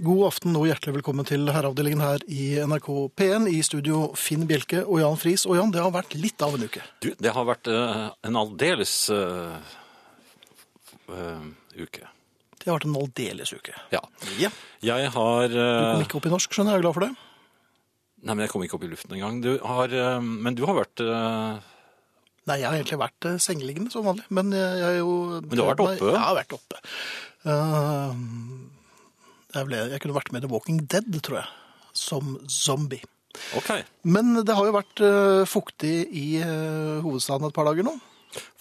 God aften og hjertelig velkommen til herreavdelingen her i NRK P1. I studio Finn Bjelke og Jan Friis. Og Jan, det har vært litt av en uke. Du, det har vært uh, en aldeles uh, uh, uke. Det har vært en aldeles uke. Ja. Ja. Jeg har Du kom ikke opp i norsk, skjønner jeg. Jeg er glad for det. Nei, men jeg kom ikke opp i luften engang. Du har Men du har vært Nei, jeg har egentlig vært sengeliggende som vanlig. Men jeg, jeg er jo Men du har vært oppe? Jeg har vært oppe. Jeg, ble, jeg kunne vært med i The Walking Dead, tror jeg. Som zombie. Okay. Men det har jo vært uh, fuktig i uh, hovedstaden et par dager nå.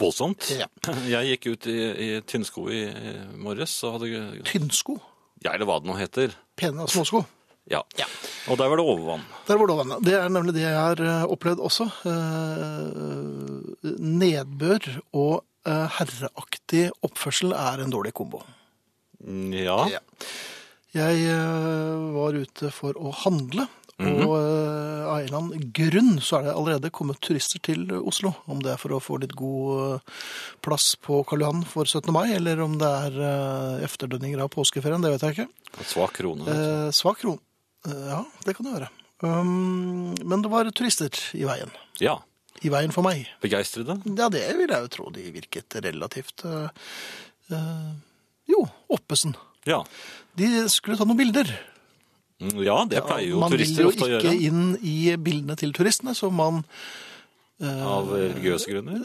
Voldsomt. Ja. Jeg gikk ut i, i tynnsko i, i morges hadde Tynnsko. Ja, eller hva det nå heter. Pene småsko. Ja. Ja. Og der var det overvann. Der var det overvann. Det er nemlig det jeg har eh, opplevd også. Eh, nedbør og herreaktig oppførsel er en dårlig kombo. Ja. Ja. Jeg eh, var ute for å handle, og eh, av en eller annen grunn så er det allerede kommet turister til Oslo. Om det er for å få litt god eh, plass på Karl Johan for 17. mai, eller om det er efterdønninger av påskeferien, det vet jeg ikke. Svak krone. Eh, svak krone. Ja, det kan det være. Um, men det var turister i veien. Ja. I veien for meg. Begeistrede? Ja, det vil jeg jo tro de virket relativt uh, Jo, oppesen. Ja. De skulle ta noen bilder. Mm, Ja, det pleier jo man vil turister jo ofte å ikke inn i bildene til turistene, så man Av religiøse grunner.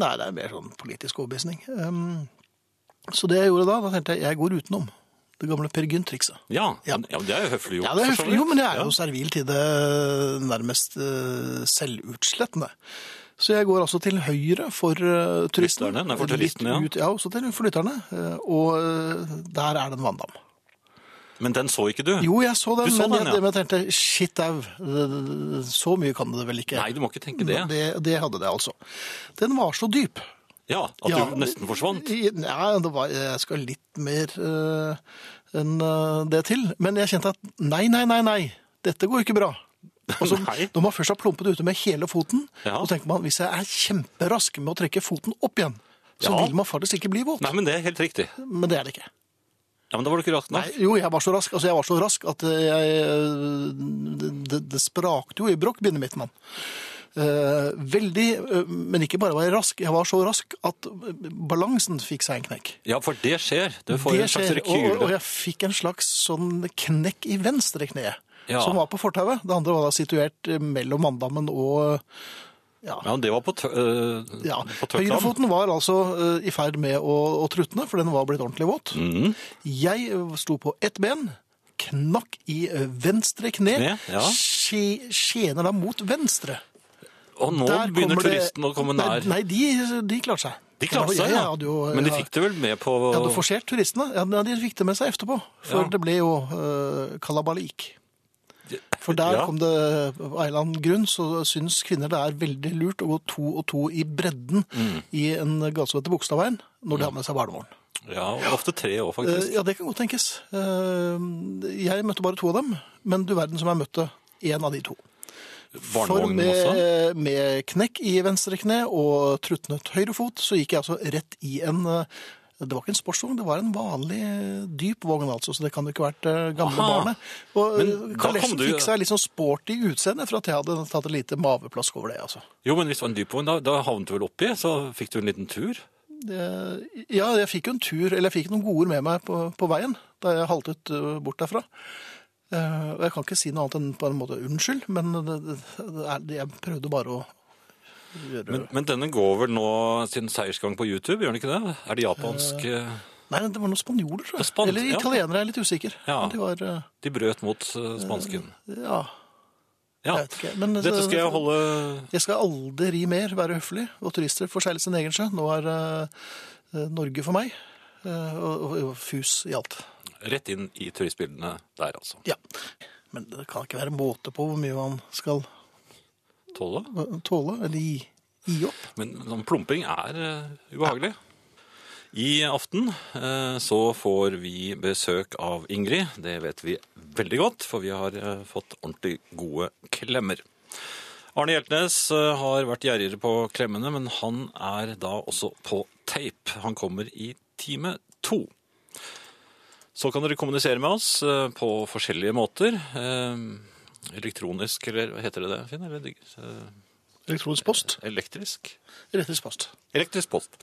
Nei, det er mer sånn politisk overbevisning. Um, så det jeg gjorde da, da tenkte jeg jeg går utenom. Det gamle Per Gynt-trikset. Ja, Ja. ja, det er jo høflig gjort. Ja, det er høflig, jo, men det er jo servil til det nærmest uh, selvutslettende. Så jeg går altså til høyre for uh, turistene. Lytterne? Nei, for turistene, ja. Ut, ja, også til for lytterne. Uh, og eh, der er det en vanndam. Men den så ikke du? Jo, jeg så den, så men den, jeg, men jeg tenkte shit au, så mye kan det vel ikke. Nei, du må ikke tenke det. det. Det hadde det altså. Den var så dyp. Ja, At Ja, du nesten forsvant? Nei, var, jeg skal litt mer uh, enn eh, det til. Men jeg kjente at nei, nei, nei, nei, dette går ikke bra. Altså, Nei. når man først har plumpet ute med hele foten, Ja. så tenker man hvis jeg er kjemperask med å trekke foten opp igjen, så Ja. vil man faktisk ikke bli våt. Nei, men det er helt riktig. Men det er det ikke. Ja, men da var du ikke rask nok. Nei, jo, jeg var så rask, altså jeg var så rask at jeg, det, det, det sprakte jo i brokkbindet mitt, mann. Eh, veldig, eh, men ikke bare var jeg rask, jeg var så rask at balansen fikk seg en knekk. Ja, for det skjer. Du får Det en slags skjer, og, og jeg fikk en slags sånn knekk i venstre kne, Ja. som var på fortauet. Det andre var da situert eh, mellom manndammen og ja, Ja, det var på, øh, ja. Høyrefoten var altså eh, i ferd med å, å trutne, for den var blitt ordentlig våt. Mhm. Jeg eh, sto på ett ben, knakk i venstre kne, Kne, ja. skjener da mot venstre. Og nå Der begynner turisten å komme nær. Nei, de, de klarte seg. De klarte seg, ja. jo- Men de fikk det vel med på Ja, du forserte turistene. Ja, de fikk det med seg etterpå. For det ble jo uh, kalabalik. For der Ja. kom det Av en eller annen grunn så syns kvinner det er veldig lurt å gå to og to i bredden Mm. i en gate som heter Bogstadveien når de har med seg barnevogn. Ja, og ofte tre år, Eh, faktisk. ja, det kan godt tenkes. Eh, jeg møtte bare to av dem, men du verden som jeg møtte én av de to. For med, også. med knekk i venstre kne og trutnet høyre fot, så gikk jeg altså rett i en eh, det var ikke en sportsvogn, det var en vanlig eh, dyp vogn, altså, så det kan jo ikke ha vært eh, gamle Aha. barnet. Og eh, kalesjen du- fikk seg litt sånn sporty utseende for at jeg hadde tatt et lite maveplask over det, altså. Jo, men hvis det var en dyp vogn, da, da havnet du vel oppi, så fikk du en liten tur. Det, ja, jeg fikk jo en tur, eller jeg fikk noen gode ord med meg på, på veien da jeg haltet eh, bort derfra. Eh, og jeg kan ikke si noe annet enn på en måte unnskyld, men det, det, er, jeg prøvde bare å Men, men denne går vel nå sin seiersgang på YouTube, gjør den ikke det? Er det japansk eh, Nei, det var noen spanjoler, tror jeg. Det er span- Eller italienere, jeg er litt usikker. Ja. De var eh, De brøt mot eh, spansken. Ja, Ja. jeg vet ikke. Men, eh, Dette skal jeg holde Jeg skal aldri mer være høflig, og turister får seile sin egen sjø. Nå er eh, Norge for meg, eh, og, og, og fus i alt. rett inn i turistbildene der, altså. Ja. Men det kan ikke være måte på hvor mye man skal Tåle. tåle, eller gi, gi opp. Men sånn plumping er uh, ubehagelig. I aften uh, så får vi besøk av Ingrid. Det vet vi veldig godt, for vi har uh, fått ordentlig gode klemmer. Arne Hjeltnes har vært gjerrigere på klemmene, men han er da også på tape. Han kommer i time to. Så kan dere kommunisere med oss på forskjellige måter. Eh, Elektronisk, eller hva heter det det, Finn? Eller eh, Elektronisk post. elektrisk? Elektrisk post. Elektrisk post.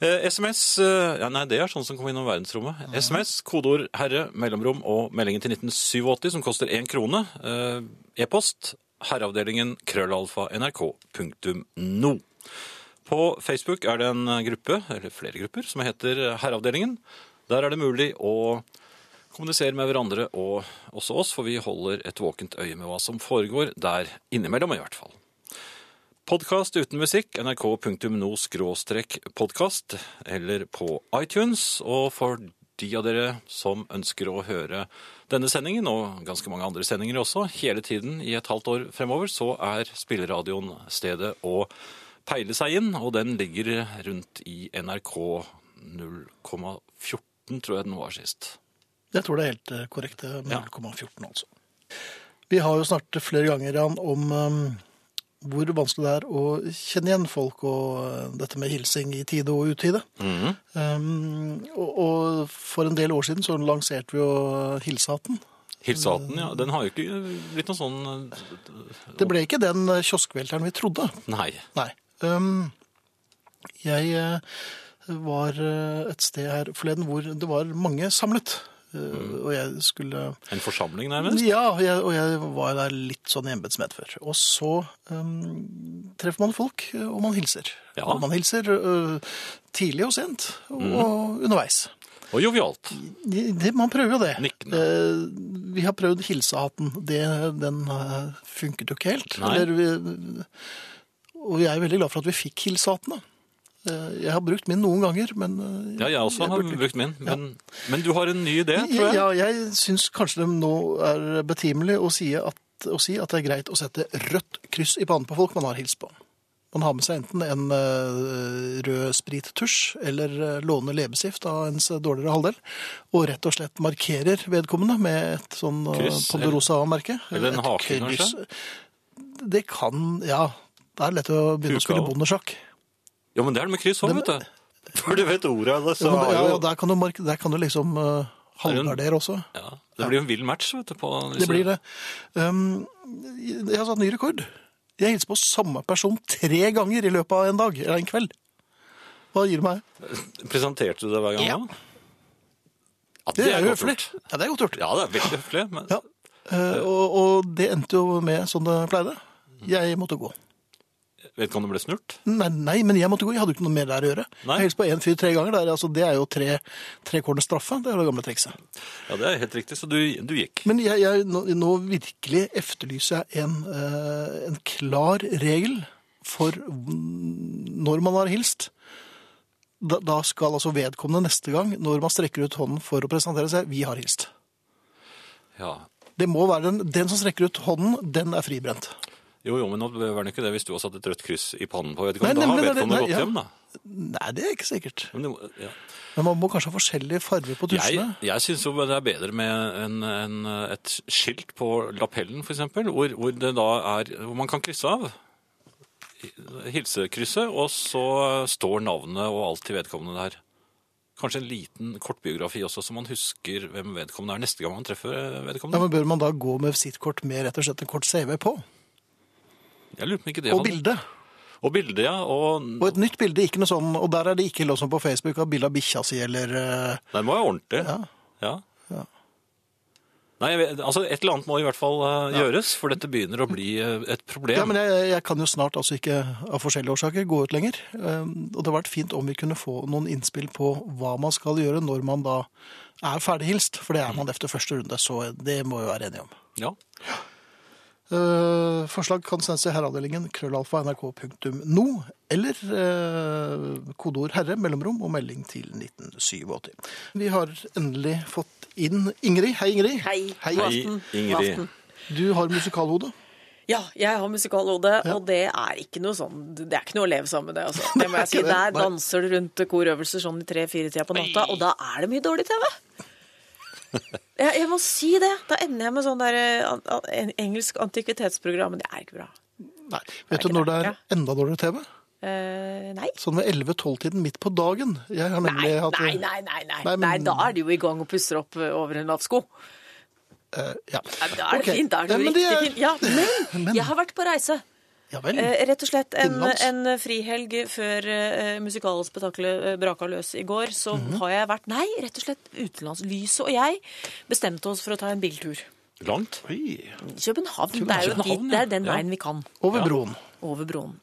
Eh, SMS eh, ja, Nei, det er sånn som kommer innom verdensrommet. SMS, kodeord 'herre', mellomrom og meldingen til 1987 som koster én krone. Eh, E-post herreavdelingen krøllalfa nrk.no. På Facebook er det en gruppe, eller flere grupper, som heter Herreavdelingen. Der er det mulig å kommunisere med hverandre og også oss, for vi holder et våkent øye med hva som foregår der innimellom, i hvert fall. Podkast uten musikk, nrk.no-podkast, eller på iTunes. Og for de av dere som ønsker å høre denne sendingen, og ganske mange andre sendinger også, hele tiden i et halvt år fremover, så er spilleradioen stedet å peile seg inn, og den ligger rundt i NRK 0,14, tror jeg den var sist. Jeg tror det er helt eh, korrekt. er Ja. 0,14 altså. Vi har jo snakket flere ganger Jan, om um, hvor vanskelig det er å kjenne igjen folk og uh, dette med hilsing i tide og utide. Mhm. Um, og, og for en del år siden så lanserte vi jo hilsehatten. Hilsehatten, ja. Den har jo ikke blitt noe sånn Det ble ikke den eh, kioskvelteren vi trodde. Nei. Nei. Um, jeg eh, var eh, et sted her forleden hvor det var mange samlet. Eh, Og jeg skulle En forsamling, nærmest? Ja, og jeg, og jeg var der litt sånn i embetsmed før. Og så um, treffer man folk, og man hilser. Ja. Og man hilser uh, tidlig og sent, og underveis. Og jovialt. Man prøver jo det. Nikkende. Eh, vi har prøvd hilsehatten. Det, den eh, funket jo ikke helt. Eller og jeg er veldig glad for at vi fikk hilsehattene. Eh, jeg har brukt min noen ganger, men eh, Ja, jeg også har burde- brukt min. Men, men du har en ny idé, tror jeg? Ja, jeg syns kanskje det nå er betimelig å si, at, å si at det er greit å sette rødt kryss i panen på folk man har hilst på. Man har med seg enten en eh, rød sprittusj eller låner leppestift av ens dårligere halvdel, og rett og slett markerer vedkommende med et sånn Ponderosa-merke. eller en hake, kanskje? Det kan Ja. Det er lett å begynne å spille bondesjakk. Ja, men det er det med kryss òg, vet du. For du vet ordet, Det, så Ja, men, ja, og der, kan du mark der kan du liksom uh, halvgardere også. ja, Det blir jo en vill match, vet du. På disse- Det blir det. Um, jeg har satt ny rekord. Jeg hilser på samme person tre ganger i løpet av en dag, eller en kveld. Hva gir det meg? Presenterte du det hver gang? Ja. Ja, Det er jo godt høflig. gjort. Ja, det er godt gjort. Ja, det er veldig høflig. Men Ja. Uh, og, og det endte jo med som det pleide. Jeg måtte gå. Vet ikke om det ble snurt? Nei, nei, men jeg måtte gå. Jeg hadde jo ikke noe mer der å gjøre. Nei. Jeg hilste på én fyr tre ganger. Det er, altså, det er jo tre, tre corners straffe. Det er det gamle trikset. Ja, det er helt riktig. Så du, du gikk. Men jeg, jeg, nå, nå virkelig efterlyser jeg en, uh, en klar regel for når man har hilst. Da, da skal altså vedkommende neste gang, når man strekker ut hånden for å presentere seg, vi har hilst. Ja. Det må være den, den som strekker ut hånden, den er fribrent. Jo, jo, men nå var det ikke det hvis du har satt et rødt kryss i pannen på vedkommende. Da har vedkommende gått ja. hjem, da. Nei, det er ikke sikkert. Men må- ja. Men man må kanskje ha forskjellige farger på Jeg, tusjene. jeg syns jo det er bedre med en, en, et skilt på lapellen, eksempel, hvor, hvor, det da er, hvor man kan krysse av. Hilsekrysset, og så står navnet og alt til vedkommende der. Kanskje en liten kortbiografi også, så man husker hvem vedkommende er neste gang man treffer Ja, vedkommende. men Bør man da gå med visittkort med rett og slett en kort CV på? Jeg lurer på om ikke det Og hadde- bilde. Og bilde, ja. Og, Og et nytt bilde, ikke noe sånn, og der er det ikke lov som på Facebook av bilde av bikkja si eller eh, Nei, det må være ordentlig. Ja. Ja. Ja. Nei, jeg vet, altså et eller annet må i hvert fall eh, gjøres, for dette begynner å bli eh, et problem. Ja, men jeg, jeg kan jo snart altså ikke av forskjellige årsaker gå ut lenger. Um, Og det hadde vært fint om vi kunne få noen innspill på hva man skal gjøre når man da er ferdighilst, for det er man efter første runde, så det må vi være enige om. Ja. Uh, forslag kan sendes til herreavdelingen krøllalfa nrk.no, eller uh, kodeord herre, mellomrom og melding til 1987. Vi har endelig fått inn Ingrid. Hei, Ingrid. Hei. Hei. Hei. Ingrid. Du har musikalhode. Ja, jeg har musikalhode, Ja. og det er ikke noe sånn Det er ikke noe å leve sammen med det, altså. Det må jeg si. Der danser du rundt korøvelser sånn i tre-fire-tida på natta, og da er det mye dårlig TV. Jeg, jeg må si det. Da ender jeg med sånn der eh, an- an- engelsk antikvitetsprogram, men det er ikke bra. Nei, vet du når det er enda dårligere TV? Uh, nei. Sånn ved 11-12-tiden midt på dagen. Jeg har nemlig Nei, hatt nei, nei, nei, nei. Nei, men- nei. Da er de jo i gang og pusser opp eh, over en lavsko. Uh, ja. Da er det okay. fint. Da er det jo ja, riktig er- fint. Ja, men, Men- jeg har vært på reise. Ja vel. Eh, rett og slett en, en frihelg før eh, musikalspektaklet eh, braka løs i går, så Mhm. har jeg vært Nei, rett og slett utenlands. Lyset og jeg bestemte oss for å ta en biltur. Langt? Oi. København. Det er jo København, dit, det er den ja. veien vi kan. Over broen. Over broen.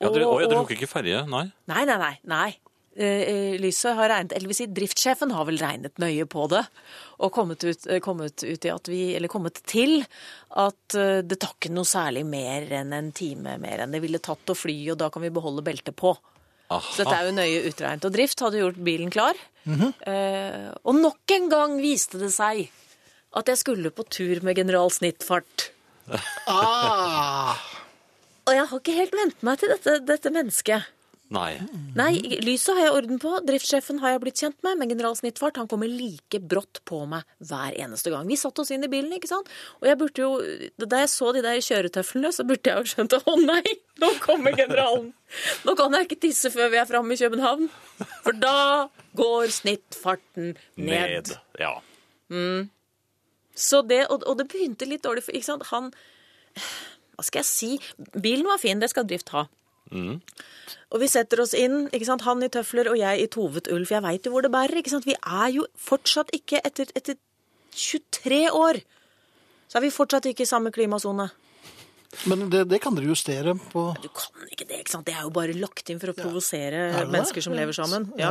Ja, dere, Og- og, ja, dere tok ikke ferje? Nei? Nei, nei, nei. nei. Eh, Lyset har regnet, eller vil si driftssjefen har vel regnet nøye på det, og kommet ut, eh, kommet ut vi, eller kommet til at eh, det tar ikke noe særlig mer enn en time mer enn det ville tatt å fly, og da kan vi beholde beltet på. Aha. Så dette er jo nøye utregnet. Og drift hadde gjort bilen klar. eh, og nok en gang viste det seg at jeg skulle på tur med general Snittfart. Ah, Og jeg har ikke helt vent meg til dette, dette mennesket. Nei. Nei, lyset har jeg orden på. Driftssjefen har jeg blitt kjent med, men general Snittfart han kommer like brått på meg hver eneste gang. Vi satte oss inn i bilen, ikke sant? Og jeg burde jo, da jeg så de der kjøretøflene, så burde jeg jo skjønt at å nei, nå kommer generalen. Nå kan jeg ikke tisse før vi er framme i København. For da går snittfarten ned. Ned. Ja. Så det, og, og det begynte litt dårlig, for ikke sant, han Hva skal jeg si? Bilen var fin, det skal drift ha. Og vi setter oss inn, ikke sant, han i tøfler og jeg i tovet ull, for jeg veit jo hvor det bærer. ikke sant? Vi er jo fortsatt ikke, etter, etter 23 år, så er vi fortsatt ikke i samme klimasone. men det, det kan dere justere på Du kan ikke det, ikke sant? Det er jo bare lagt inn for å provosere Er mennesker som lever sammen. Ja.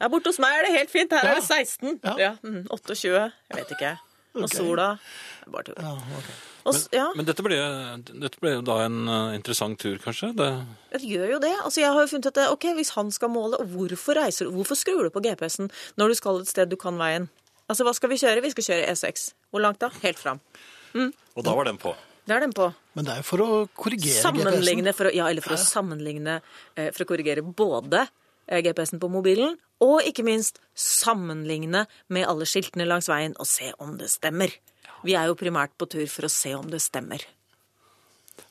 Ja, borte hos meg er det helt fint. Her er det 16. Ja. Ja. mm, 28. Jeg vet ikke. Og sola Bare tull. ja, okay. S- Ja. Men dette ble, dette ble jo da en eh, interessant tur, kanskje? Det, Det gjør jo det. Altså, jeg har jo funnet at det, ok, Hvis han skal måle, hvorfor reiser du? Hvorfor skrur du på GPS-en når du skal et sted du kan veien? Altså, Hva skal vi kjøre? Vi skal kjøre E6. Hvor langt da? Helt fram. og da var den på. Det er den på. Men det er jo for å korrigere GPS-en. ja, eller for å sammenligne eh, For å korrigere både eh, GPS-en på mobilen, og ikke minst sammenligne med alle skiltene langs veien og se om det stemmer. Vi er jo primært på tur for å se om det stemmer.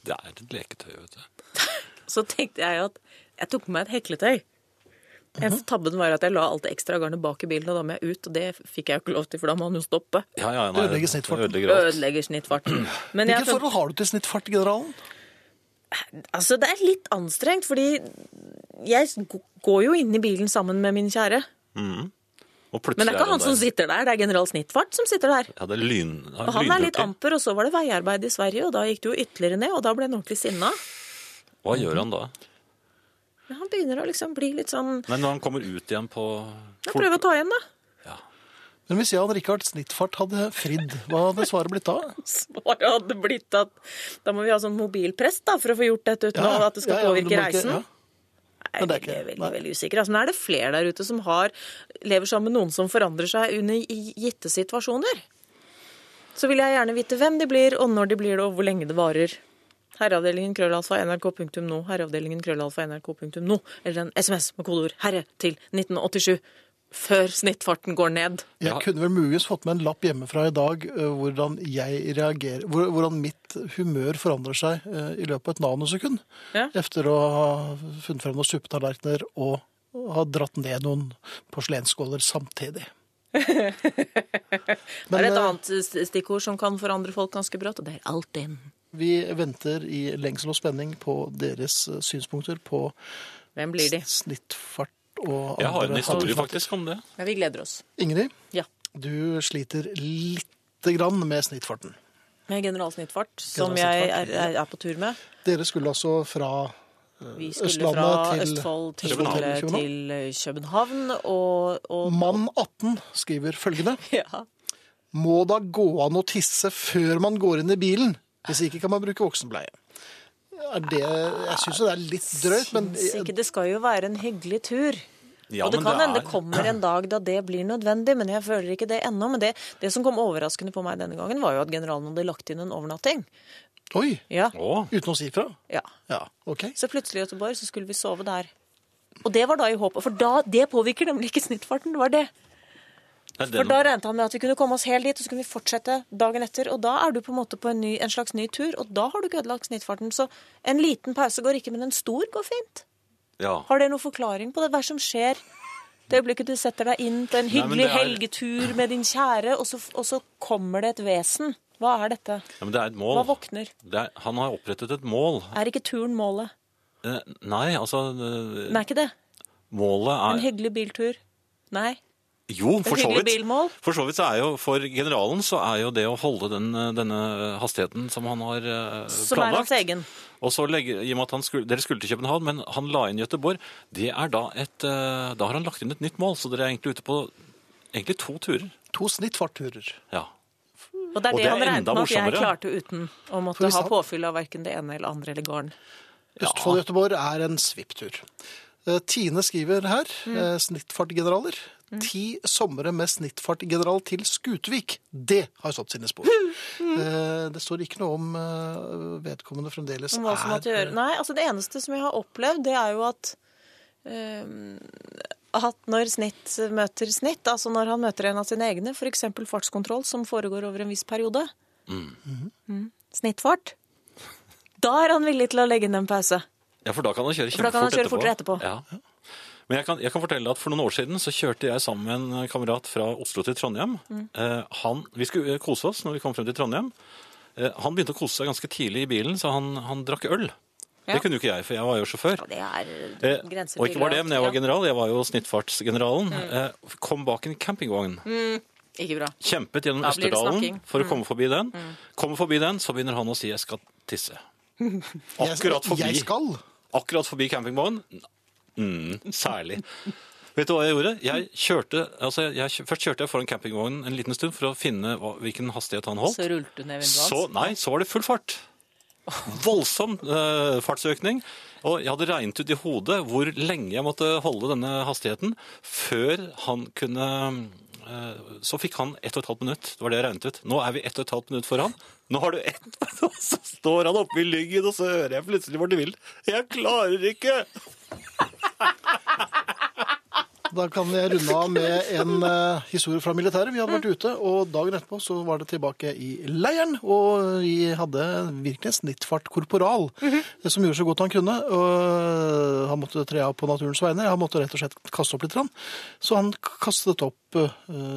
Det er et leketøy, vet du. Så tenkte jeg at jeg tok med meg et hekletøy. Eneste tabben var at jeg la alt det ekstra garnet bak i bilen, og da må jeg ut. Og det fikk jeg jo ikke lov til, for da må han jo stoppe. Ja, ja, nei, Ødelegger snittfarten. Ødelegger. Ødelegger snittfarten. Men jeg, Hvilket forhold har du til snittfartgeneralen? altså, det er litt anstrengt, fordi jeg går jo inn i bilen sammen med min kjære. Og Men det er ikke han som sitter der, det er general Snittfart som sitter der. Ja, det er lyn, Og han er litt amper, og så var det veiarbeid i Sverige, og da gikk det jo ytterligere ned, og da ble han ordentlig sinna. Hva gjør han da? Men han begynner å liksom bli litt sånn Men når han kommer ut igjen på ja, prøver å ta igjen, da. Ja. Men hvis Jan Rikard Snittfart hadde fridd, hva hadde svaret blitt da? Svaret hadde blitt at da må vi ha sånn mobilprest da, for å få gjort dette uten Ja, at det skal ja, ja, påvirke reisen. ja. Jeg Men det er ikke- veldig, veldig, nei. veldig usikker. Altså, men er det flere der ute som har, lever sammen med noen som forandrer seg under gitte situasjoner? Så vil jeg gjerne vite hvem de blir, og når de blir det, og hvor lenge det varer. Herreavdelingen krøllalfa nrk.no, herreavdelingen krøllalfa nrk.no, eller en SMS med kodeord 'herre' til 1987, før snittfarten går ned. Jeg Ja. kunne vel muligens fått med en lapp hjemmefra i dag eh, hvordan jeg reagerer, hvordan mitt humør forandrer seg eh, i løpet av et nanosekund. Ja. Efter å ha funnet frem noen suppetallerkener og ha dratt ned noen porselensskåler samtidig. Det er et eh, annet stikkord som kan forandre folk ganske brått, og det er Altinn. vi venter i lengsel og spenning på deres synspunkter på Hvem blir de? snittfart og Jeg har en historie faktisk om det. Ja, vi gleder oss. Ingrid, Ja. du sliter lite grann med snittfarten. Med generalsnittfart, som jeg Generalsnittfart, er, er, er på tur med. Dere skulle altså fra Vi skulle Østlandet fra til Østfold til København. København, til eh, København og, og Mann 18 skriver følgende. ja. Må da gå an å tisse før man går inn i bilen? Hvis ikke kan man bruke voksenbleie. Det, jeg syns jo det er litt drøyt, men Syns ikke det skal jo være en hyggelig tur. Ja, og det kan hende det er- kommer en dag da det blir nødvendig, men jeg føler ikke det ennå. Men det, det som kom overraskende på meg denne gangen, var jo at generalen hadde lagt inn en overnatting. Oi! Ja, Å, Uten å si fra? ja. Ja, OK. Så plutselig i Göteborg så skulle vi sove der. Og det var da i håpet, for da, det påvirker nemlig ikke snittfarten. det var det. Nei, For da regnet han med at vi kunne komme oss helt dit, og så kunne vi fortsette dagen etter. Og da er du på en måte på en, ny, en slags ny tur, og da har du ikke ødelagt snittfarten. Så en liten pause går ikke, men en stor går fint. Ja. Har dere noen forklaring på det? Hva er det som skjer? Det øyeblikket du setter deg inn på en hyggelig Nei, er- helgetur med din kjære, og så, og så kommer det et vesen. Hva er dette? ja, men det er et mål. Hva våkner? Det er, han har opprettet et mål. Er ikke turen målet? Eh, nei, altså eh, er ikke det? Målet er En hyggelig biltur? Nei? Jo, for så vidt. For så vidt så er jo for generalen så er jo det å holde den, eh, denne hastigheten som han har planlagt Som er hans egen? Og så legge, i og med at han skulle, Dere skulle til København, men han la inn Gøteborg. Det er da et eh, Da har han lagt inn et nytt mål, så dere er egentlig ute på egentlig to turer. To snittfartturer. Ja. Og det er Og det, det er han regnet med at jeg klarte uten å måtte ha påfyll av verken det ene eller andre eller gården. Østfold-Gøteborg er en svipptur. Eh, Tine skriver her, Mm. eh, snittfartgeneraler. Ti somre med snittfartgeneral til Skutvik. Det har stått sine spor. Mm. Eh, Det står ikke noe om eh, vedkommende fremdeles Om hva som måtte er gjøre. Nei, altså det eneste som jeg har opplevd, det er jo at um, at når snitt møter snitt, altså når han møter en av sine egne, f.eks. fartskontroll som foregår over en viss periode, Mm. snittfart, da er han villig til å legge inn en pause. ja, for da kan han kjøre For da kan han kjempefort fortere etterpå. Ja. Men jeg kan, jeg kan fortelle at for noen år siden så kjørte jeg sammen med en kamerat fra Oslo til Trondheim. Mm. Eh, han, vi skulle kose oss når vi kom frem til Trondheim. Eh, han begynte å kose seg ganske tidlig i bilen, så han, han drakk øl. Ja. Det kunne jo ikke jeg, for jeg var jo sjåfør. Og det er Eh, og ikke bare det, men jeg var general. Jeg var jo snittfartsgeneralen. Eh, kom bak en campingvogn. Ikke bra. Kjempet gjennom Østerdalen. Mm. for å komme forbi den. Kommer forbi den, så begynner han å si 'jeg skal tisse'. Akkurat Jeg skal. akkurat forbi campingvognen. Mm, særlig. Vet du hva jeg gjorde? Jeg kjørte, altså jeg, først kjørte jeg foran campingvognen en liten stund for å finne hva, hvilken hastighet han holdt. Så rullet du ned vinduet hans. nei, så var det full fart. Voldsom eh, fartsøkning. Og jeg hadde regnet ut i hodet hvor lenge jeg måtte holde denne hastigheten før han kunne Så fikk han ett og et halvt minutt. Det var det jeg regnet ut. Nå er vi ett og et halvt minutt foran. Nå har du ett Og så står han oppe i lyggen, og så hører jeg plutselig hvor du vil. Jeg klarer ikke! Da kan jeg runde av med en eh, historie fra militæret. Vi hadde vært ute, og dagen etterpå så var det tilbake i leiren. Og vi hadde virkelig en snittfart snittfartkorporal som gjorde så godt han kunne. Og han måtte tre av på naturens vegne. Han måtte rett og slett kaste opp litt. grann. Så han kastet opp eh,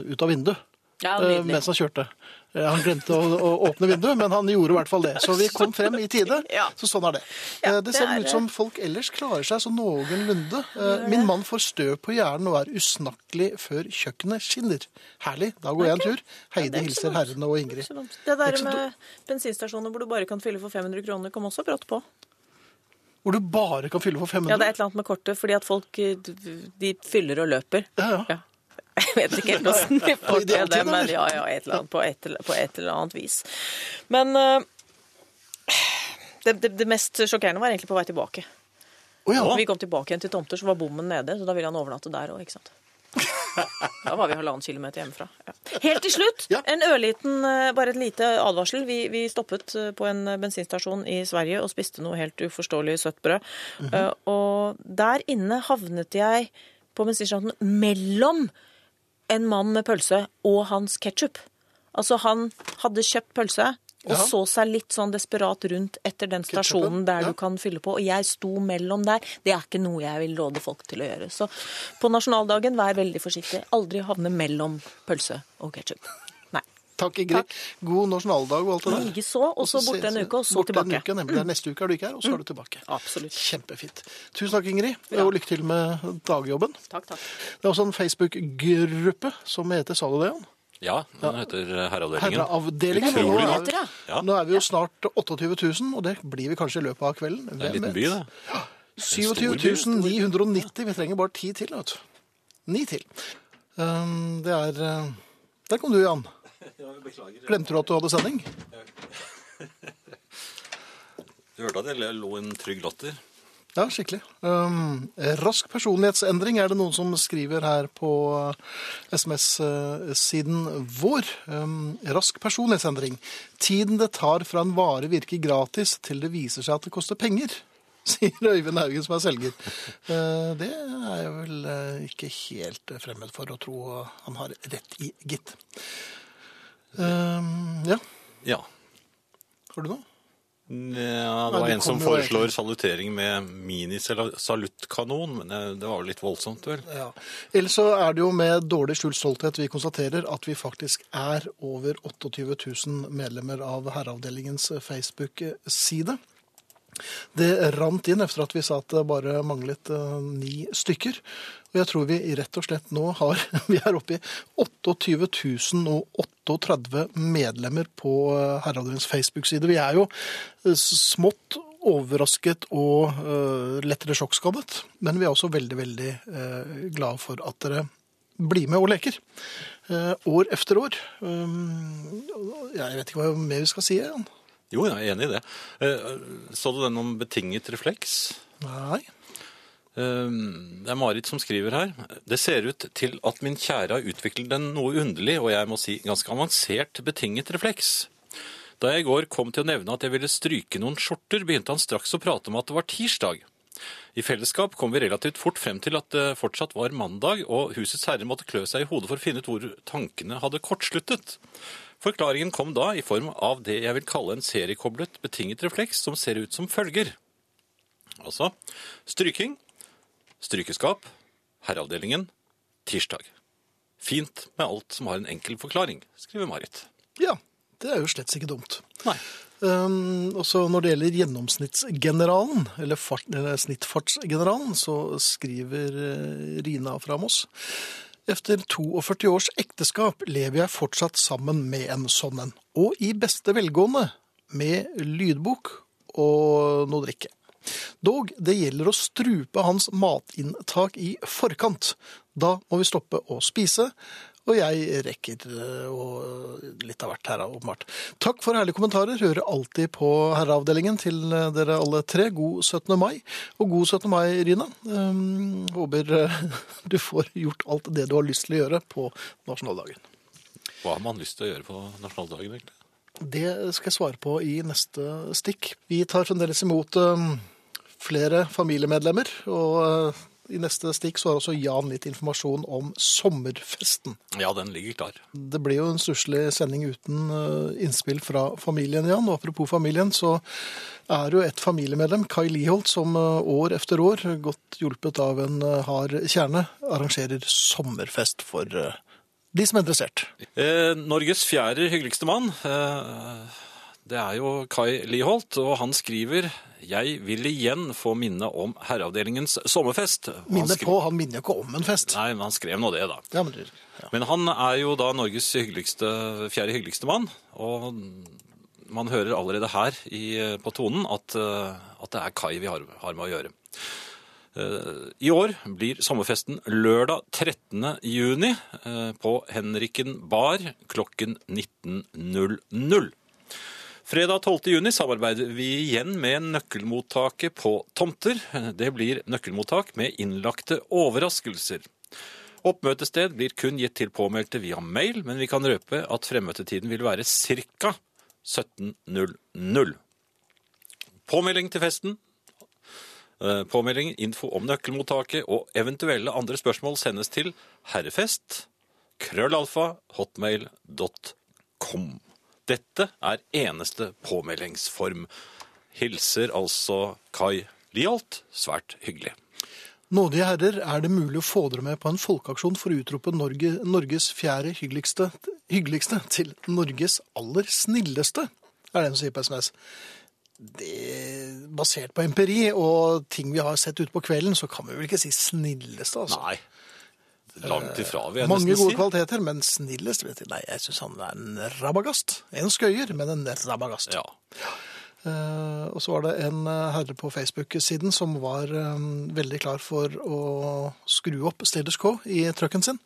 ut av vinduet Ja, eh, nydelig. mens han kjørte. Eh, Han glemte å, å åpne vinduet, men han gjorde i hvert fall det. Så vi kom frem i tide. Så sånn er det. Ja, Eh, det det ser er ut som folk ellers klarer seg så noenlunde. Eh, Min mann får støv på hjernen og er usnakkelig før kjøkkenet skinner. Herlig. Da går jeg en tur. Heidi er hilser herrene og Ingrid. Det er der med bensinstasjoner hvor du bare kan fylle for 500 kroner, kom også brått på. Hvor du bare kan fylle for 500. Ja, det er et eller annet med kortet, fordi at folk de fyller og løper. Ja, ja. Ja. Jeg vet ikke helt hvordan vi får til det, men ja, ja, et annet, på, et, på et eller annet vis. Men eh, det, det, det mest sjokkerende var egentlig på vei tilbake. Oh, ja. Vi kom tilbake igjen til tomter, så var bommen nede, så da ville han overnatte der òg, ikke sant. Da var vi halvannen kilometer hjemmefra. Ja. Helt til slutt, Ja. en ørliten, eh, bare et lite advarsel. Vi, vi stoppet eh, på en bensinstasjon i Sverige og spiste noe helt uforståelig søtt brød. Eh, Og der inne havnet jeg på bensinstasjonen mellom en mann med pølse og hans ketsjup. Altså, han hadde kjøpt pølse og Ja. så seg litt sånn desperat rundt etter den stasjonen der ja. du kan fylle på, og jeg sto mellom der. Det er ikke noe jeg vil råde folk til å gjøre. Så på nasjonaldagen, vær veldig forsiktig. Aldri havne mellom pølse og ketsjup. Takk, Ingrid. God nasjonaldag og alt det der. Likeså, og så borte en uke, og så borte tilbake. En uke, nemlig. Det er neste uke er du ikke her, og så er du tilbake. Absolutt. Kjempefint. Tusen takk, Ingrid, og lykke til med dagjobben. Takk, takk. Det er også en Facebook-gruppe som heter Sa du det, Jan? Ja, den heter eh, Herreavdelingen. Herreavdelingen. Utrolig Nå er-? Ja. Nå er vi jo snart 28 000, og det blir vi kanskje i løpet av kvelden. Det er en liten by, det. 27 990. Vi trenger bare ti til, vet du. Ni til. Um, det er uh, Der kom du, Jan. Glemte du at du hadde sending? Du hørte at jeg lå en trygg latter. Ja, skikkelig. Um, rask personlighetsendring er det noen som skriver her på SMS-siden vår. Um, rask personlighetsendring. Tiden det tar fra en vare virker gratis til det viser seg at det koster penger, sier Øyvind Haugen som er selger. Uh, det er jeg vel uh, ikke helt fremmed for å tro han har rett i, gitt. Um, ja, Ja. har du noe? Ja, det var Nei, en som foreslår salutering med minisaluttkanon, men det, det var jo litt voldsomt, vel? Ja. Ellers så er det jo med dårlig skjult stolthet vi konstaterer at vi faktisk er over 28 000 medlemmer av Herreavdelingens Facebook-side. Det rant inn efter at vi sa at det bare manglet eh, ni stykker. Og jeg tror vi rett og slett nå har Vi er oppe i 28 038 medlemmer på eh, Herreavdelingens Facebook-side. Vi er jo eh, smått overrasket og lettere sjokkskadet, men vi er også veldig, veldig glade for at dere blir med og leker. år efter år. Um, jeg vet ikke hva mer vi skal si. Jan. Jo, jeg er enig i det. Eh, Så du den om betinget refleks? Nei. Eh, Det er Marit som skriver her. Det ser ut til at min kjære har utviklet en noe underlig, og jeg må si ganske avansert betinget refleks. Da jeg i går kom til å nevne at jeg ville stryke noen skjorter, begynte han straks å prate om at det var tirsdag. I fellesskap kom vi relativt fort frem til at det fortsatt var mandag, og husets herre måtte klø seg i hodet for å finne ut hvor tankene hadde kortsluttet. Forklaringen kom da i form av det jeg vil kalle en seriekoblet betinget refleks som ser ut som følger. Altså stryking, strykeskap, herreavdelingen, tirsdag. Fint med alt som har en enkel forklaring, skriver Marit. Ja, det er jo slett ikke dumt. Nei. Um, og så når det gjelder gjennomsnittsgeneralen, eller, fart, eller snittfartsgeneralen, så skriver eh, Rina fra Moss. Efter 42 års ekteskap lever jeg fortsatt sammen med en sånn en. Og i beste velgående med lydbok og noe drikke. Dog, det gjelder å strupe hans matinntak i forkant. Da må vi stoppe å spise, og jeg rekker eh, og litt av hvert her, åpenbart. Takk for herlige kommentarer. Hører alltid på herreavdelingen til eh, dere alle tre. God 17. mai. Og god 17. mai, Rina. Um, håper eh, du får gjort alt det du har lyst til å gjøre på nasjonaldagen. Hva har man lyst til å gjøre på nasjonaldagen, egentlig? Det skal jeg svare på i neste stikk. Vi tar fremdeles imot um, flere familiemedlemmer, og uh, i neste stikk så har også Jan litt informasjon om sommerfesten. Ja, den ligger klar. Det blir jo en stusslig sending uten uh, innspill fra familien, Jan. Og apropos familien, så er jo et familiemedlem, Kai Liholt, som uh, år efter år, godt hjulpet av en uh, hard kjerne, arrangerer sommerfest for de som er interessert. Eh, Norges fjerde hyggeligste mann, eh, det er jo Kai Liholt, og han skriver «Jeg vil igjen få minne om herreavdelingens sommerfest». Han Minne skri- på, han minner jo ikke om en fest. Nei, men han skrev nå det da. Ja, men, det- ja. Men han er jo da Norges hyggeligste, fjerde hyggeligste mann, og man hører allerede her i, på tonen at, eh, at det er Kai vi har, har med å gjøre. Eh, I år blir sommerfesten lørdag 13. juni eh, på Henriken bar klokken 19.00. Fredag 12. juni samarbeider vi igjen med nøkkelmottaket på tomter. Det blir nøkkelmottak med innlagte overraskelser. Oppmøtested blir kun gitt til påmeldte via mail, men vi kan røpe at fremmøtetiden vil være ca. 17.00. Påmelding til festen, eh, påmelding, info om nøkkelmottaket og eventuelle andre spørsmål sendes til herrefest krøllalfa hotmail.com. Dette er eneste påmeldingsform. Hilser altså Kai Liholt. Svært hyggelig. Nådige herrer, er det mulig å få dere med på en folkeaksjon for å utrope Norge, Norges fjerde hyggeligste, hyggeligste til Norges aller snilleste? Er det en som sier på SMS. Det, basert på empiri og ting vi har sett ute på kvelden, så kan vi vel ikke si snilleste, altså. Nei, langt ifra vil jeg Mange gode si. kvaliteter, men snillest vet jeg. Nei, jeg syns han er en rabagast. En skøyer, men en rabagast. Ja. Uh, og så var det en eh, herre på Facebook-siden som var um, veldig klar for å skru opp status quo i trucken sin.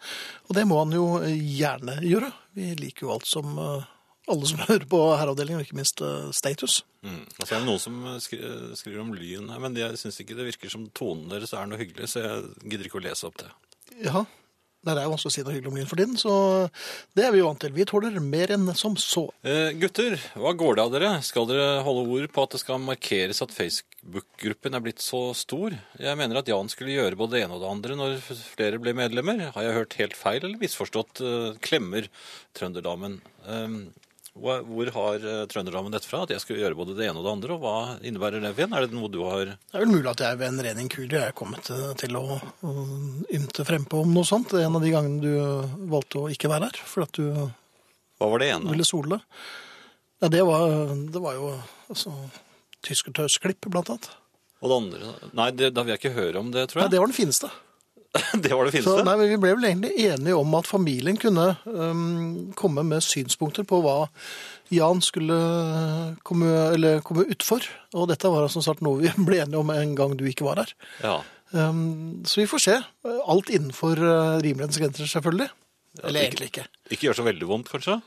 Og det må han jo eh, gjerne gjøre. Vi liker jo alt som uh, alle som hører på herreavdelingen, og ikke minst uh, status. Mm. Altså, det er noen som skri- skriver om lyn her, men jeg syns ikke det virker som tonen deres er noe hyggelig, så jeg gidder ikke å lese opp det. Ja, det er jo vanskelig å si noe hyggelig om lyn for tiden, så det er vi jo vant til. Vi tåler mer enn som så. Eh, gutter, hva går det av dere? Skal dere holde ord på at det skal markeres at Facebook-gruppen er blitt så stor? Jeg mener at Jan skulle gjøre både det ene og det andre når flere ble medlemmer. Har jeg hørt helt feil eller misforstått? eh, klemmer trønderdamen. Eh, Hvor har eh, trønderdamen dette fra? At jeg skulle gjøre både det ene og det andre? Og hva innebærer det Finn? Er det noe du har Det er vel mulig at jeg ved en ren inkurie er kommet eh, til å, ymte frempå om noe sånt. En av de gangene du valgte å ikke være her, fordi at du Hva var det ene? ville sole. Ja, det var, det var jo altså, tyskertøysklipp, blant annet. Og det andre? Nei, det, da vil jeg ikke høre om det, tror jeg. Nei, det var den fineste. Det var det Så, fineste? nei, men Vi ble vel egentlig enige om at familien kunne um, komme med synspunkter på hva Jan skulle komme, eller komme utfor. Og dette var som sagt noe vi ble enige om en gang du ikke var her. Ja. Um, så vi får se. Alt innenfor uh, rimelighetens grenser, selvfølgelig. Eller ikke- egentlig ikke. Ikke gjør så veldig vondt, kanskje?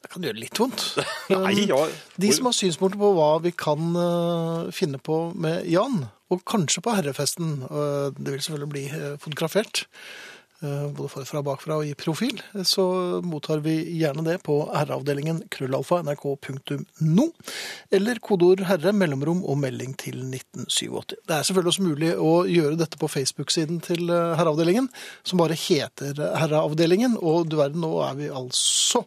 Det kan gjøre litt vondt. Nei, ja. De som har synspunkter på hva vi kan uh, finne på med Jan, og kanskje på herrefesten, uh, det vil selvfølgelig bli uh, fotografert, både forfra og bakfra og i profil, så mottar vi gjerne det på herreavdelingen krøllalfa nrk.no, eller kodeord herre, mellomrom og melding til 1987. Det er selvfølgelig også mulig å gjøre dette på Facebook-siden til herreavdelingen, som bare heter herreavdelingen, og du verden, nå er vi altså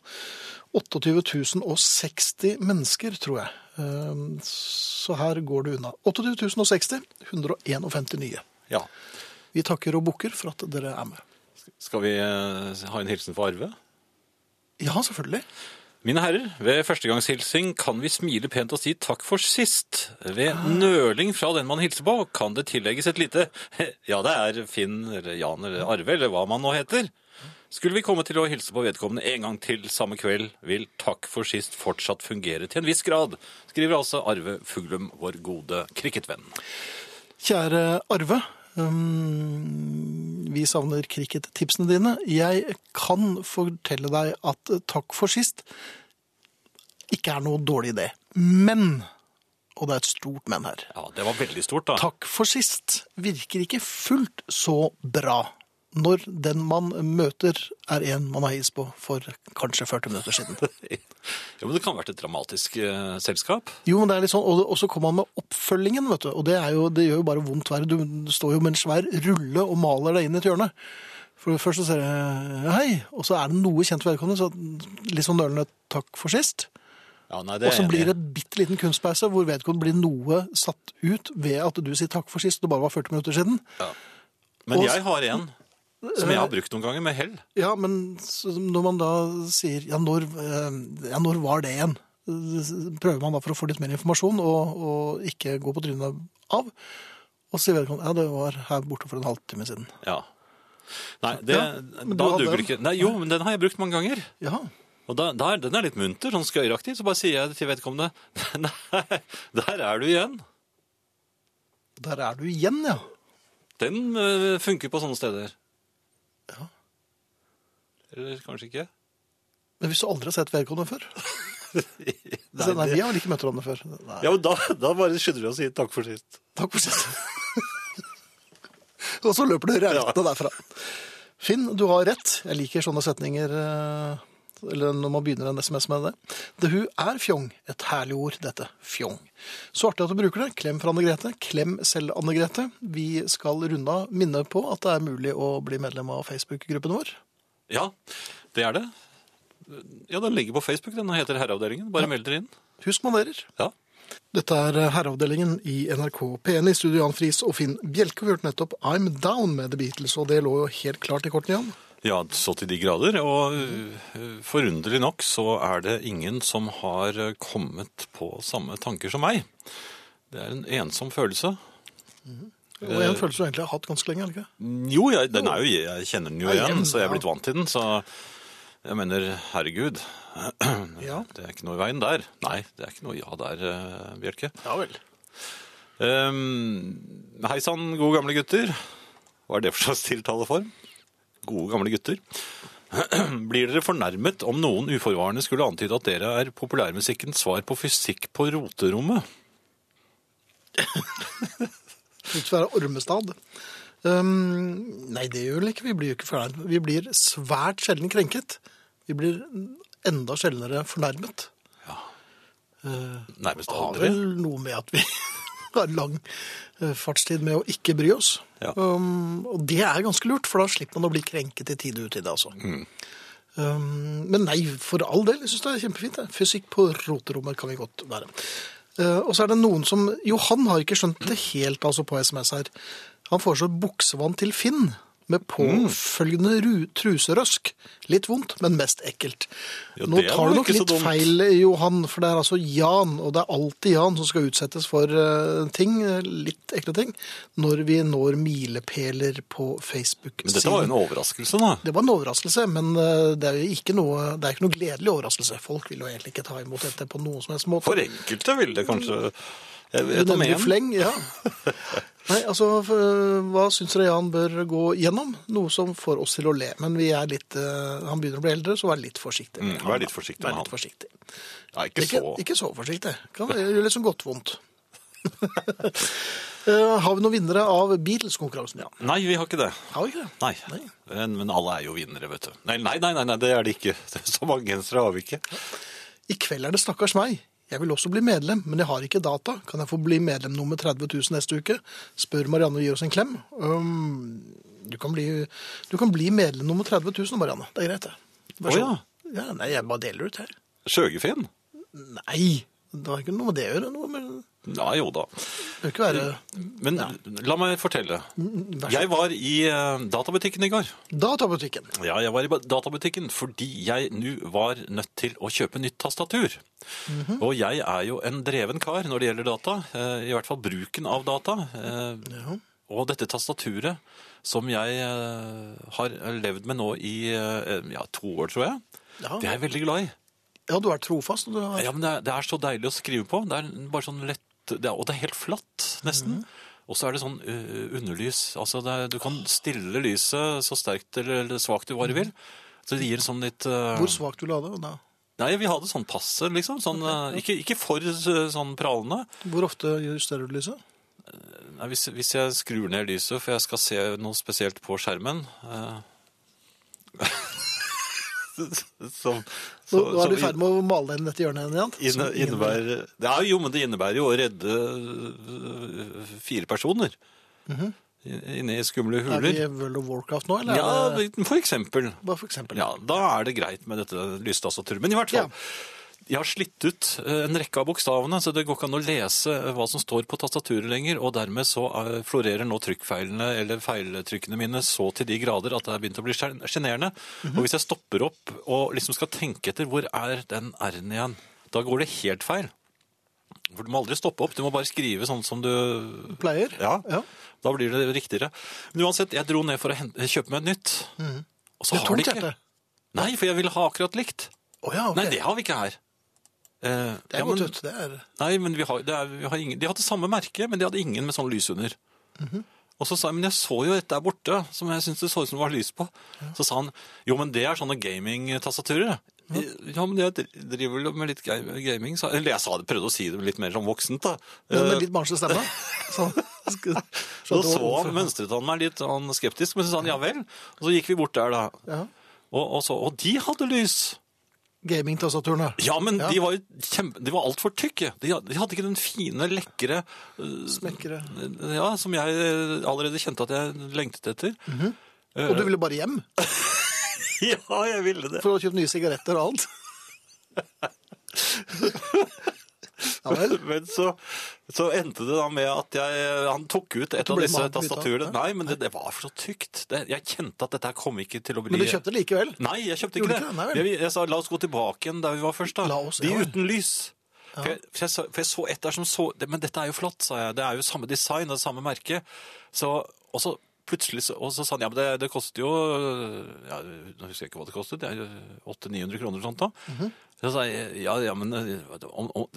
28 060 mennesker, tror jeg. Ehm, Så her går det unna. 28 060, 151 nye. ja. Vi takker og bukker for at dere er med. Skal vi eh, ha en hilsen for Arve? Ja, selvfølgelig. Mine herrer, ved førstegangshilsing kan vi smile pent og si takk for sist. Ved nøling fra den man hilser på, kan det tillegges et lite Ja, det er Finn eller Jan eller Arve eller hva man nå heter. Skulle vi komme til å hilse på vedkommende en gang til samme kveld, vil takk for sist fortsatt fungere til en viss grad, skriver altså Arve Fuglum, vår gode cricketvenn. Kjære Arve. Um, vi savner cricket-tipsene dine. Jeg kan fortelle deg at takk for sist ikke er noe dårlig idé. Men, og det er et stort men her, Ja, det var veldig stort, da. takk for sist virker ikke fullt så bra når den man møter er en man har is på for kanskje 40 minutter siden. Ja, men det kan ha vært et dramatisk eh, selskap. Jo, men det er litt sånn, og, og så kommer man med oppfølgingen, vet du, og det, er jo, det gjør jo bare vondt verre. Du, du står jo med en svær rulle og maler deg inn i et hjørne. For først så ser jeg hei, og så er det noe kjent vedkommende, så litt sånn nølende takk for sist. Ja, nei, det Og så blir det en bitte liten kunstpause hvor vedkommende blir noe satt ut ved at du sier takk for sist, det bare var 40 minutter siden. Men og- jeg har en som jeg har brukt noen ganger med hell. Ja, men når man da sier ja, når, eh, ja, når var det igjen? Prøver man da for å få litt mer informasjon og, og ikke gå på trynet av. Og så sier vedkommende ja, det var her borte for en halvtime siden. Ja. Nei, det, Ja, da duger det ikke. Nei, jo, men den har jeg brukt mange ganger. Ja, Og da, da er, den er litt munter, sånn skøyeraktig. Så bare sier jeg til vedkommende Nei, der er du igjen. der er du igjen, ja. Den øh, funker på sånne steder. Ja. Eller kanskje ikke? Men hvis du aldri har sett vedkommende før? Nei, Så, nei, vi har vel ikke møtt hverandre før. Nei. Ja, men da, da bare skynder du å si takk for sist. Takk for sist. og så løper du rautende derfra. Finn, du har rett. Jeg liker sånne setninger, eh, eller når man begynner en SMS med det. Det hun er fjong. Et herlig ord, dette. Fjong. Så artig at du bruker det. Klem fra Anne Grete. Klem selv, Anne Grete. Vi skal runde av minne på at det er mulig å bli medlem av Facebook-gruppen vår. Ja, det er det. Ja, den ligger på Facebook. Den heter Herreavdelingen. Bare meld dere inn. Husk manerer. Ja. Dette er Herreavdelingen i NRK P1 i studio Jan Friis og Finn Bjelke. Vi hørte nettopp I'm Down med The Beatles, og det lå jo helt klart i kortene, Jan. Ja, så til de grader. Og øh, forunderlig nok så er det ingen som har øh, kommet på samme tanker som meg. Det er en ensom følelse. Og en følelse du egentlig har hatt ganske lenge, ikke? Jo, jeg, den er jo, jeg kjenner den jo igjen, så jeg er blitt vant til den. Så jeg mener, herregud, Ja. det er ikke noe i veien der. Nei, det er ikke noe ja der, øh, Bjelke. Ja vel. Um, Hei sann, gode gamle gutter. Hva er det for slags tiltaleform? Gode gamle gutter. Blir dere fornærmet om noen uforvarende skulle antyde at dere er populærmusikkens svar på fysikk på roterommet? Ut fra Ormestad. Um, nei, det gjør vel ikke. Vi blir jo ikke fornærmet. Vi blir svært sjelden krenket. Vi blir enda sjeldnere fornærmet. Ja. Nærmest Det har vel noe med at vi har lang eh, fartstid med å ikke bry oss. Ja. Um, og det er ganske lurt, for da slipper man å bli krenket i tide og utide. Altså. Mm. Um, men nei, for all del. Jeg syns det er kjempefint. det. Fysikk på roterommet kan vi godt være. Uh, og så er det noen som Jo, han har ikke skjønt det helt altså på SMS her. Han foreslår buksevann til Finn. Med påfølgende ru- truserøsk. Litt vondt, men mest ekkelt. Ja, Nå det tar var du nok ikke så litt dumt. feil, Johan, for det er altså Jan, og det er alltid Jan som skal utsettes for eh, ting, eh, litt ekle ting, når vi når milepæler på. Men dette var jo en overraskelse, da. Det var en overraskelse, men eh, det er jo ikke noe, det er ikke noe gledelig overraskelse. Folk vil jo egentlig ikke ta imot dette på noen som helst måte. For enkelte ville det kanskje Du nevner en. fleng, ja. Nei, altså, hva syns dere Jan bør gå gjennom? Noe som får oss til å le. Men vi er litt, eh, han begynner å bli eldre, så vær litt forsiktig. Mm, vær litt forsiktig Vær med litt han. forsiktig. Ja, ikke Ikke, så ikke så forsiktig. Kan det litt liksom godt vondt. Eh, har vi noen vinnere av Beatles-konkurransen, Jan? Nei, vi har ikke det. Har vi ikke det? Nei. Nei. Men, men alle er jo vinnere, vet du. Nei, nei, nei, nei det er det ikke. Så mange gensere har vi ikke. I kveld er det stakkars meg. Jeg vil også bli medlem, men jeg har ikke data. Kan jeg få bli medlem nummer 30 000 neste uke? Spør Marianne og gir oss en klem. Um, du, kan bli, du kan bli medlem nummer 30 000, Marianne. Det er greit, det. Å, oh, ja. ja. Nei, jeg bare deler ut her. Sjøgefinn? Nei, det har ikke noe med det å gjøre. Noe med, Ja, jo da. det ikke være Men la meg fortelle. Jeg var i eh, databutikken i går. databutikken. Ja, jeg var i databutikken fordi jeg nå var nødt til å kjøpe nytt tastatur. Og jeg er jo en dreven kar når det gjelder data, eh, i hvert fall bruken av data. Eh, Ja. Og dette tastaturet som jeg har levd med nå i ja, to år, tror jeg, Ja. det er jeg veldig glad i. ja, du er trofast. Du har... Ja, men det er, det er så deilig å skrive på. Det er bare sånn lett, det er, og det er helt flatt, nesten. Og så er det sånn uh, underlys. Altså, er, du kan stille lyset så sterkt eller, eller svakt du bare vil. Så det gir sånn litt uh, Hvor svakt du la det? Da. Nei, vi hadde sånn passe, liksom. Sånn, uh, ikke, ikke for sånn pralende. Hvor ofte justerer du lyset? Nei, hvis, hvis jeg skrur ned lyset, for jeg skal se noe spesielt på skjermen uh, som, Nå, nå er du i ferd med å male inn dette hjørnet igjen. Inne, innebærer, ja, jo, men det innebærer jo å redde øh, fire personer inne i skumle Er vi i World of Warcraft nå, eller? Ja, for eksempel. bare for eksempel. Ja, da er det greit med dette lystastaturet. Men i hvert fall, jeg har slitt ut eh, en rekke av bokstavene, så det går ikke an å lese eh, hva som står på tastaturet lenger, og dermed så eh, florerer nå trykkfeilene eller feiltrykkene mine så til de grader at det er begynt å bli sjenerende. Mm -hmm. Og hvis jeg stopper opp og liksom skal tenke etter hvor er den R-en igjen, da går det helt feil. For du må aldri stoppe opp, du må bare skrive sånn som du Pleier? Ja, Ja. da blir det riktigere. Men uansett, jeg dro ned for å kjøpe meg et nytt. Og så Det har de ikke. Kjente. Nei, for jeg ville ha akkurat likt. Oh, ja, okay. Nei, det har vi ikke her. Eh, Det er ja, godt ut. Det er... nei, men vi har, det er, vi har ingen, de hadde samme merke, men de hadde ingen med sånn lys under. Mhm. Og så sa jeg, men jeg så jo et der borte, som jeg syntes det så ut som det var lys på. Så sa han, jo, men det er sånne gaming-tastaturer. Ja, men jeg driver vel med litt gaming, sa Eller jeg sa det, prøvde å si det litt mer som voksent, da. Men med Eh, litt barnslig stemme. Sånn. så, så så han, mønstret han meg litt han skeptisk, men så sa han ja vel. Og så gikk vi bort der, da. Ja. Og, og, så, og de hadde lys. Gaming-tastaturene. Ja, men Ja. de var jo kjempe... De var altfor tykke. De, de hadde ikke den fine, lekre Smekkere. Ja, som jeg eh, allerede kjente at jeg lengtet etter. Og du ville bare hjem Ja, jeg ville det. for å kjøpe nye sigaretter og alt? Ja. Men så, så endte det da med at jeg, han tok ut et av disse tastaturene. Nei, men det, det var for så tykt. Det, jeg kjente at dette kom ikke til å bli Men du kjøpte likevel? Nei, jeg kjøpte ikke det. ikke det? Nei jeg, jeg sa la oss gå tilbake igjen der vi var først. da. La oss, De ja uten lys. For, jeg, for, jeg, så- for jeg så et der som så det, Men dette er jo flott, sa jeg. Det er jo samme design og samme merke. Så, og så plutselig så, og så sa han ja, men det, det koster jo ja, Nå husker jeg ikke hva det kostet. Det er 800-900 kroner eller sånt. da. Mhm. Så sa ja, ja, men eh, om, om,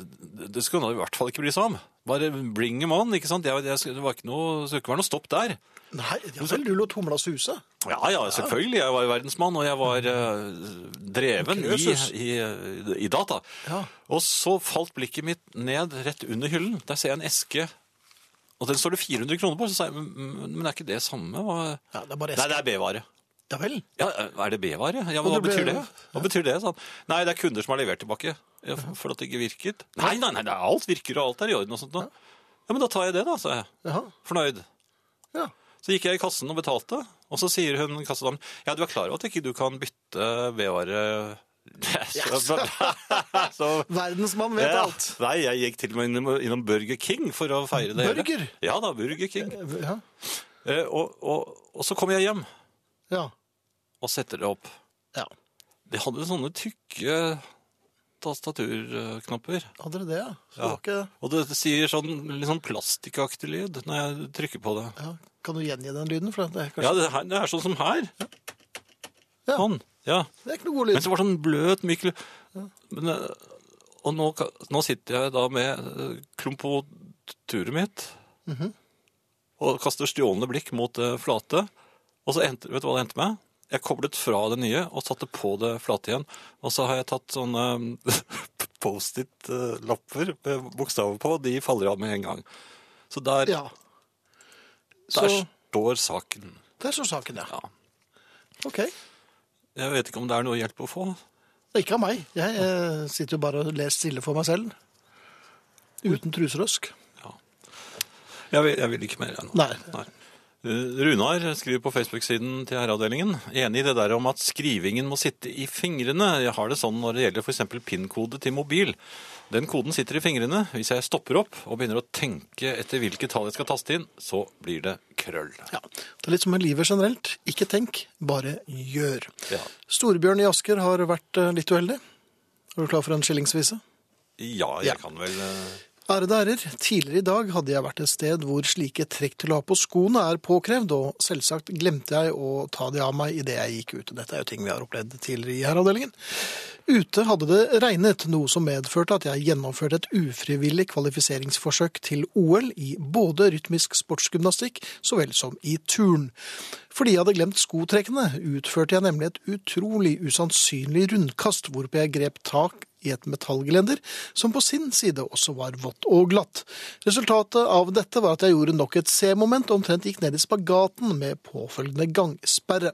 det skulle nå i hvert fall ikke bry seg om. Bare bring him on, ikke sant? Jeg, jeg, det var ikke noe, det skulle ikke være noe stopp der. Nei, ja vel, du lot humla suse. Ja, ja, selvfølgelig. Jeg var jo verdensmann, og jeg var uh, dreven i, i, i data. Ja. Og så falt blikket mitt ned rett under hyllen. Der ser jeg en eske, og den står det 400 kroner på. Så sa jeg, men, men er ikke det samme? Hva? Ja, det er bare Nei, det er B-vare. Ja vel. Ja, er det B-vare? Ja, men hva betyr det? Hva betyr det? Sånn. Nei, det er kunder som har levert tilbake ja, for- at det ikke virket. Nei, nei, nei, det alt virker og alt er i orden og sånt. nå. Ja, men da tar jeg det da, sa jeg. Jaha. Fornøyd. Ja. Så gikk jeg i kassen og betalte, og så sier hun kassedamen ja, du er klar over at ikke du kan bytte vedvare så, så, Verdensmann vet ja. alt. Nei, jeg gikk til og med innom, innom Burger King for å feire det hele. Burger? Ja da, Burger King. Ja. Eh, og, og, og så kommer jeg hjem ja. og setter det opp. ja. De hadde sånne tykke tastaturknapper. Hadde dere det, ja? Så det var ikke... Og det sier sånn litt sånn plastikkaktig lyd når jeg trykker på det. Ja. Kan du gjengi den lyden? For det er, kanskje... Ja, det, her, det er sånn som her. Ja. Sånn. Ja. det er ikke noe god lyd. Men så var det sånn bløt, myk lyd. Men, eh, Og nå, ka- nå sitter jeg da med eh, klumpoturet mitt Mhm. og kaster stjålne blikk mot det flate. Og så endte, vet du hva det endte med? Jeg koblet fra det nye og satte på det flate igjen. Og så har jeg tatt sånne Post-it-lapper med bokstaver på. og De faller av med en gang. Så der, Ja. Så der står saken. der står saken, ja. Ja. Ok. Jeg vet ikke om det er noe hjelp å få. Ikke av meg. Jeg eh, sitter jo bare og leser stille for meg selv. Uten truserøsk. Jeg vil, jeg vil ikke mer ennå. Nei. Eh, Runar skriver på Facebook-siden til herreavdelingen enig i det der om at skrivingen må sitte i fingrene. Jeg har det sånn når det gjelder f.eks. PIN-kode til mobil. Den koden sitter i fingrene. Hvis jeg stopper opp og begynner å tenke etter hvilke tall jeg skal taste inn, så blir det krøll. Ja. Det er litt som med livet generelt. Ikke tenk, bare gjør. Ja. Storebjørn i Asker har vært eh, litt uheldig. Er du klar for en skillingsvise? Ja, jeg Ja. kan vel eh, Ærede ærer, tidligere i dag hadde jeg vært et sted hvor slike trekk til å ha på skoene er påkrevd, og selvsagt glemte jeg å ta de av meg idet jeg gikk ut. Dette er jo ting vi har opplevd tidligere i herreavdelingen. Ute hadde det regnet, noe som medførte at jeg gjennomførte et ufrivillig kvalifiseringsforsøk til OL i både rytmisk sportsgymnastikk så vel som i turn. Fordi jeg hadde glemt skotrekkene, utførte jeg nemlig et utrolig usannsynlig rundkast, hvorpå jeg grep tak i et metallgelender, som på sin side også var vått og glatt. Resultatet av dette var at jeg gjorde nok et C-moment og omtrent gikk ned i spagaten med påfølgende gangsperre.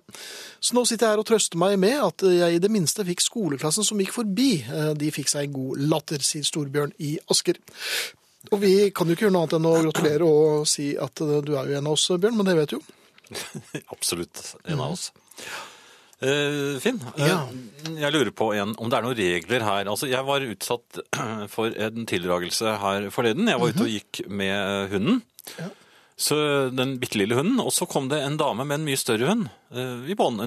Så nå sitter jeg her og trøster meg med at jeg i det minste fikk skoleklassen som gikk forbi. Eh, De fikk seg en god latter, sier Storbjørn i Asker. Og vi kan jo ikke gjøre noe annet enn å gratulere og si at eh, du er jo en av oss, Bjørn, men det vet du jo. absolutt en av oss. Eh, Finn, eh, Ja. jeg lurer på en, om det er noen regler her. Altså, jeg var utsatt for en tildragelse her forleden. Jeg var ute og gikk med eh, hunden. Ja. Så Den bitte lille hunden. Og så kom det en dame med en mye større hund i bånd.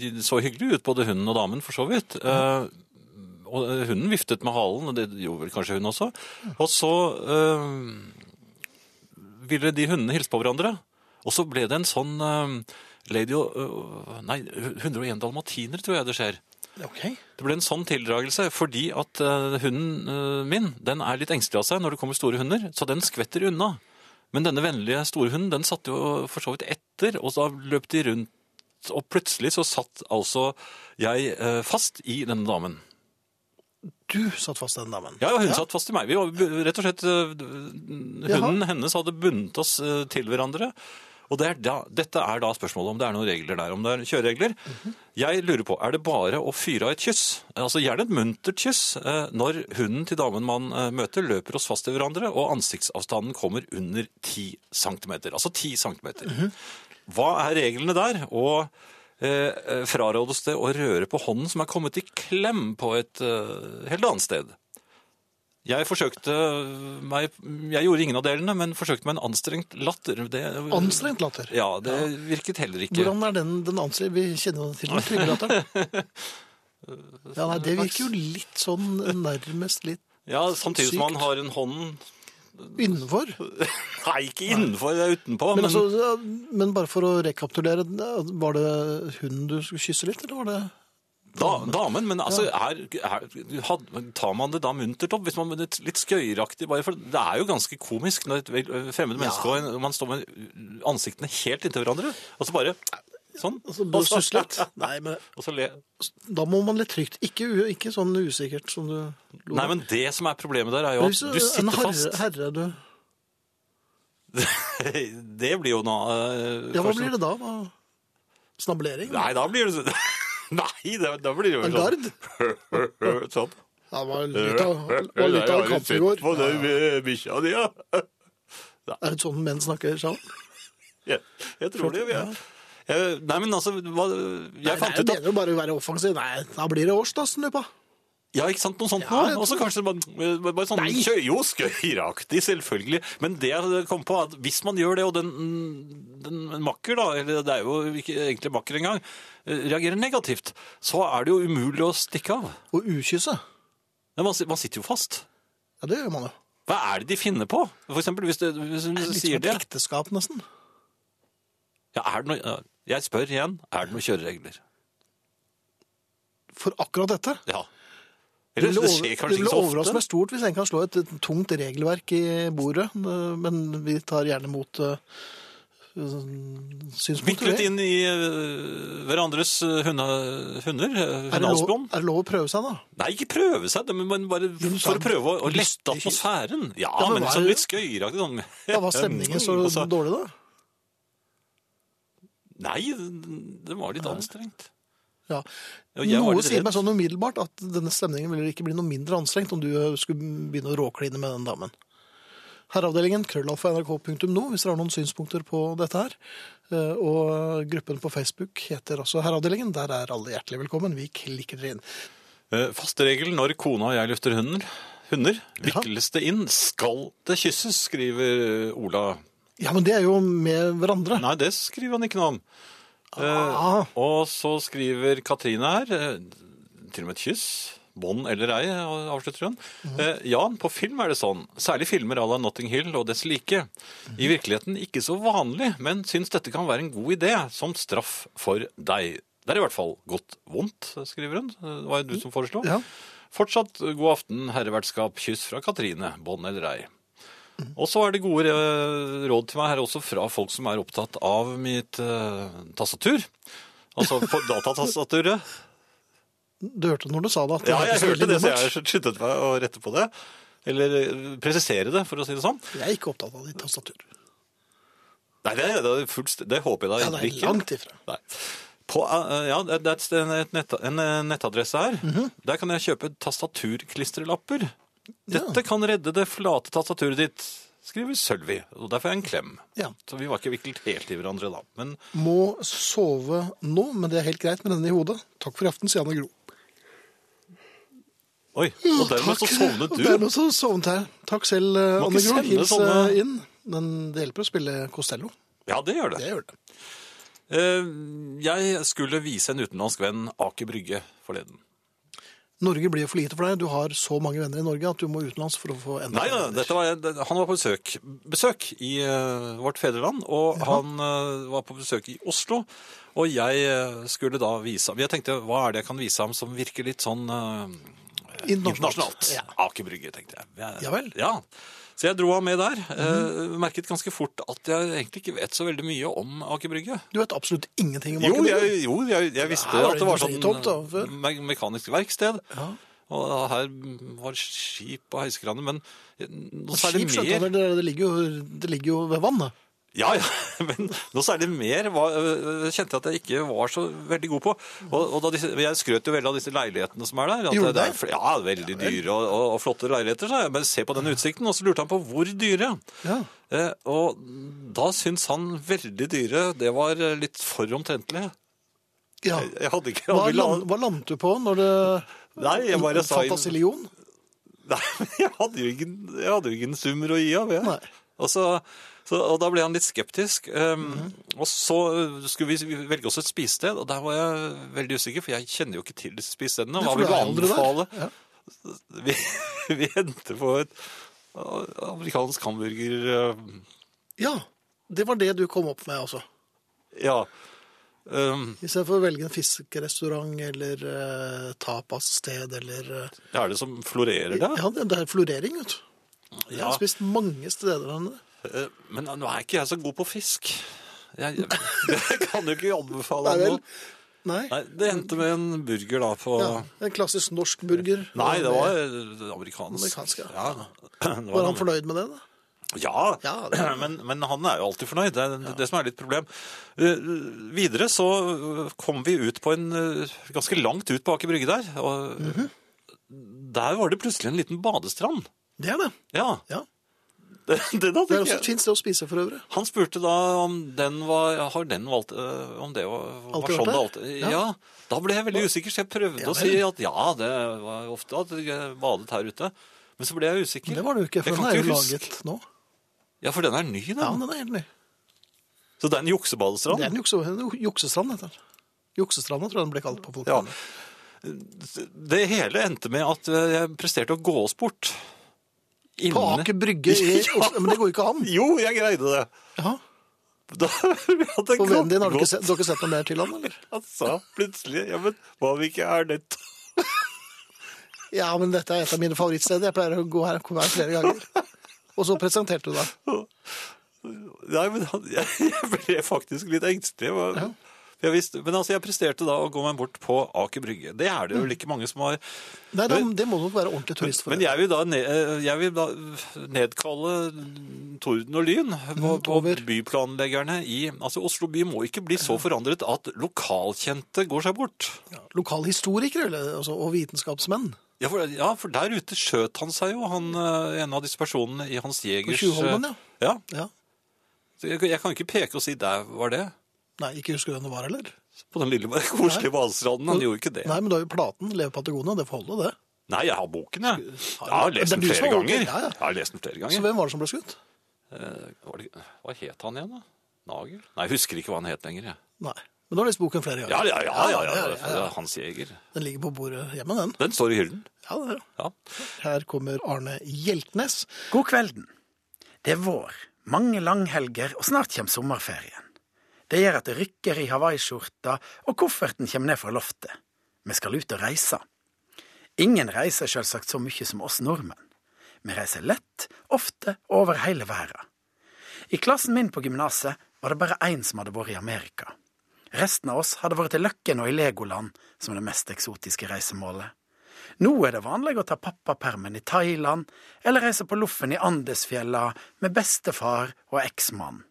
De så hyggelig ut, både hunden og damen, for så vidt. Eh, og hunden viftet med halen, og det gjorde vel kanskje hun også. Og så øh, ville de hundene hilse på hverandre. Og så ble det en sånn eh, Lady øh, Nei, 101 dalmatiner, tror jeg det skjer. Okay. Det ble en sånn tildragelse fordi at øh, hunden øh, min den er litt engstelig av seg når det kommer store hunder, så den skvetter unna. Men denne vennlige store hunden den satt jo for så vidt etter, og da løp de rundt, og plutselig så satt altså jeg øh, fast i denne damen. Du satt fast i den damen. Ja, hun satt fast i meg. Vi var rett og slett øh, Hunden hennes hadde bundet oss øh, til hverandre. Og det er da, dette er da spørsmålet om det er noen regler der, om det er kjøreregler. Jeg lurer på, er det bare å fyre av et kyss? Altså Gjerne et muntert kyss eh, når hunden til damen man eh, møter løper oss fast til hverandre, og ansiktsavstanden kommer under 10 cm. Altså 10 cm. Hva er reglene der? Og eh, eh, frarådes det å røre på hånden som er kommet i klem på et eh, helt annet sted? Jeg forsøkte meg Jeg gjorde ingen av delene, men forsøkte med en anstrengt latter. Det, Anstrengt latter. Ja, det virket heller ikke. Hvordan er den, den anstrengt? Vi kjenner til den tryggelatteren. Ja, nei, det virker jo litt sånn nærmest litt Ja, Samtidig som man har en hånd innenfor. Nei, ikke innenfor, det er utenpå. Men, Men, altså, men bare for å rekapitulere, var det hunden du skulle kysse litt, eller var det da, damen, men altså, her, her had, tar man det da muntert opp? Hvis man er litt skøyeraktig, bare for det er jo ganske komisk når et vel- fremmed menneske og en- man står med ansiktene helt inntil hverandre, og så bare sånn. altså, og så- susse litt? Nei, men Og så le. da må man litt trygt. Ikke, ikke sånn usikkert som du lo. Nei, men det som er problemet der, er jo at du du en sitter herre, fast. herre du Det blir jo noe uh, Ja, hva blir det da? Snablering? Nei, da blir det sånn Nei, da, da blir det jo En sånn. gard? sånn. Ja, det var litt av, var litt av en kamp i går. på den eh, bikkja di, ja. Er det sånn menn snakker sammen? Jeg, jeg tror det. Jeg, Eh, Nei, men altså hva, Jeg Nei, fant det ut at bedre å bare være offensiv. Nei, da blir det årsdassen, løpa. Ja, ikke sant? Noe sånt Ja, noe. Og så kanskje bare, bare- bare sånn Nei. kjø, Jo, skøyeraktig, selvfølgelig. Men det jeg kom på, at hvis man gjør det, og den, den makker, da, eller det er jo ikke egentlig makker engang, eh, reagerer negativt, så er det jo umulig å stikke av. Og ukysse. Men Man, man sitter jo fast. Ja, det gjør man jo. Hva er det de finner på? For eksempel, hvis, det, hvis du Det er litt som et ekteskap, nesten. Ja, er det noe, jeg spør igjen, er det noen kjøreregler? For akkurat dette. Ja. Det det skjer kanskje ikke så meg stort hvis en kan slå et, et tungt regelverk i bordet, men vi tar gjerne mot uh. Viklet det. inn i uh, hverandres eh, hunde, hunder, eh, Er hundehalsbånd. er det lov å prøve seg, da? Nei, ikke prøve seg, det, men bare for å prøve å, å lette atmosfæren. Ja, Ja, men men sånn litt skøyeraktig. Sånn. Ja, var stemningen så så- dårlig, da? Nei, det var litt anstrengt. Ja. Noe sier meg sånn umiddelbart at denne stemningen ville ikke bli noe mindre anstrengt om du skulle begynne å råkline med den damen. Herreavdelingen, krøllalfa nrk.no, hvis dere har noen synspunkter på dette her. Eh, Og gruppen på Facebook heter også Herreavdelingen. Der er alle hjertelig velkommen. Vi klikker dere inn. Eh, Faste regel når kona og jeg løfter hunder. Hunder. Vikles det inn, skal det kysses, skriver Ola. Ja, men det er jo med hverandre. Nei, det skriver han ikke noe om. Eh, Ah, Og så skriver Katrine her, eh, til og med et kyss, bånd eller ei, avslutter hun. Eh, Ja, på film er det sånn, særlig filmer à la Notting Hill og dets like. I virkeligheten ikke så vanlig, men syns dette kan være en god idé som straff for deg. Det er i hvert fall godt vondt, skriver hun. Det var jo du som foreslo. ja. Fortsatt god aften, herrevertskap, kyss fra Katrine, bånd eller ei. Og så er det gode eh, råd til meg her også fra folk som er opptatt av mitt uh, tastatur. Altså på datatastaturet. Du hørte når du sa det. At Ja, jeg hørte det, så jeg skyndte meg å rette på det. Eller eh, presisere det, for å si det sånn. Jeg er ikke opptatt av ditt tastatur. Nei, det, det, er det håper jeg da Ja, det er langt ifra. Nei. På, ja, det er et nett, en nettadresse her. Mhm. Der kan jeg kjøpe tastaturklistrelapper. Dette kan redde det flate tastaturet ditt, skriver Sølvi. Og der får jeg en klem. Ja. Så vi var ikke viklet helt i hverandre da. Men Må sove nå, men det er helt greit med denne i hodet. Takk for i aften, sier Anne Gro. oi, og dermed så sovnet du. Og dermed så sovnet jeg. Takk selv, Anne Gro. Hils sånne- eh, inn. Men det hjelper å spille Costello. Ja, det gjør det. Det gjør det. Eh, Jeg skulle vise en utenlandsk venn Aker Brygge forleden. Norge blir for lite for deg. Du har så mange venner i Norge at du må utenlands for å få enda Nei, venner. dette var, han var på besøk, besøk i uh, vårt fedreland, og han uh, var på besøk i Oslo. Og jeg eh, skulle da vise ham Jeg tenkte, hva er det jeg kan vise ham som virker litt sånn eh, internasjonalt? Ja. Aker Brygge, tenkte jeg. jeg. Ja vel. Ja. Så jeg dro av med der. eh, Mhm. merket ganske fort at jeg egentlig ikke vet så veldig mye om Aker Brygge. Du vet absolutt ingenting om Jo, Aker Brygge. jeg, jo jeg, jeg visste Ja, var at det var sånn da, me mekanisk verksted. Ja. Og her var skip og heisekraner, men noe særlig så er skip, skjønte jeg vel, det, det, ligger jo, det ligger jo ved vannet. Ja, ja, men nå særlig er mer hva, øh, kjente jeg at jeg ikke var så veldig god på. Og, og da disse, jeg skrøt jo veldig av disse leilighetene som er der. Gjorde det er, ja, veldig dyre og, og, og flotte leiligheter, sa jeg. Men se på den utsikten. Og så lurte han på hvor dyre. Ja. Eh, og da syns han veldig dyre, det var litt for omtrentlig. ja. Jeg, jeg hadde ikke Hva, land, hva landet du på når det Nei, jeg bare sa Fantasilion? Nei, jeg hadde jo ingen, jeg hadde jo ingen summer å gi av. Jeg. Nei. Og, så, så, og da ble han litt skeptisk. Um, Og så skulle vi velge oss et spisested, og der var jeg veldig usikker, for jeg kjenner jo ikke til disse spisestedene. Hva vil du anbefale? Ja. Vi, vi endte på et amerikansk hamburger... uh, ja, det var det du kom opp med, altså. Ja. Um, I stedet for å velge en fiskerestaurant eller uh, tapassted eller uh, Det er det som florerer der? Ja, det, er florering, vet du. Jeg Ja. har spist mange steder der nede. Uh, Men nå er ikke jeg så god på fisk. Jeg, jeg, kan jo ikke anbefale noe. Nei. Nei, det endte med en burger da på... Ja, en klassisk norsk burger. Nei, det var eh, amerikansk. Amerikansk, ja. ja. Det Var han fornøyd med det, da? Ja, Ja, det- men, men han er jo alltid fornøyd. Det er det som er litt problem. Uh, videre så eh, kom vi ut på en uh, ganske langt ut på Aker Brygge der. Og Mhm. Der var det plutselig en liten badestrand. Det er det. Ja, Den hadde Det er også jeg. et fint sted å spise for øvrig. Han spurte da om den var Har den valgt øh, Om det var, var sånn det alltid Ja. ja. Da ble jeg veldig usikker, så jeg prøvde Ja å si at ja, det var ofte at jeg badet her ute. Men så ble jeg usikker. Det var det jo ikke, for den er jo laget nå. Ja, for den er ny, Ja, den. den er helt ny. Så det er en juksebadestrand? Det er en jukse, en juksestrand, heter den. Juksestranda tror jeg den ble kalt på Ja. Det hele endte med at øh, jeg presterte å gå oss bort. På Aker Brygge i. Oslo. Men det går jo ikke an. Jo, jeg greide det. Ja. Da hadde For vennen din, har du ikke sett, du har ikke sett noe mer til han, eller? Han sa plutselig Ja, men hva om ikke er nødt Ja, men dette er et av mine favorittsteder. Jeg pleier å gå her komme her flere ganger. Og så presenterte du deg. Nei, men han, jeg, jeg ble faktisk litt engstelig. hva- Ja. Jeg visste, men altså, jeg presterte da å gå meg bort på Aker Brygge. Det er det jo ikke mange som har. Nei, da, det må nok være ordentlig turist for Men jeg vil da, ned, jeg vil da nedkalle torden og lyn på, på byplanleggerne i Altså, Oslo by må ikke bli så forandret at lokalkjente går seg bort. ja, Lokalhistorikere altså, og vitenskapsmenn. Ja for, ja, for der ute skjøt han seg jo, han, eh, en av disse personene i Hans Jegers På Tjuvholmen, ja. ja. Ja. Jeg, jeg kan ikke peke og si der var det. Nei, ikke husker du hvem det var, heller? På den lille, koselige hvalstranden. Han gjorde ikke det. Nei, men du har jo platen, Leve Patagonia, det får holde, det. Nei, jeg har boken, jeg. Jeg har lest den flere ganger. ja, ja. Jeg har lest den flere Så ganger. hvem var det som ble skutt? Eh, Var det, hva het han igjen, da? Nagel? Nei, jeg husker ikke hva han het lenger. jeg. Nei. Men du har lest boken flere ganger. Ja, ja, ja. ja, ja, ja, ja, ja, ja. Hans Jæger. Den ligger på bordet hjemme, den. Den står i hyllen. Ja, det er. det. Ja. Her kommer Arne Hjeltnes. God kvelden. Det er vår, mange langhelger, og snart kommer sommerferien. Det gjør at det rykker i hawaiiskjorta, og kofferten kommer ned fra loftet. Vi skal ut og reise. Ingen reiser selvsagt så mye som oss nordmenn. Vi reiser lett, ofte og over hele verden. I klassen min på gymnaset var det bare én som hadde vært i Amerika. Resten av oss hadde vært til Løkken og i Legoland som det mest eksotiske reisemålet. Nå er det vanlig å ta pappapermen i Thailand, eller reise på loffen i Andesfjella med bestefar og eksmann.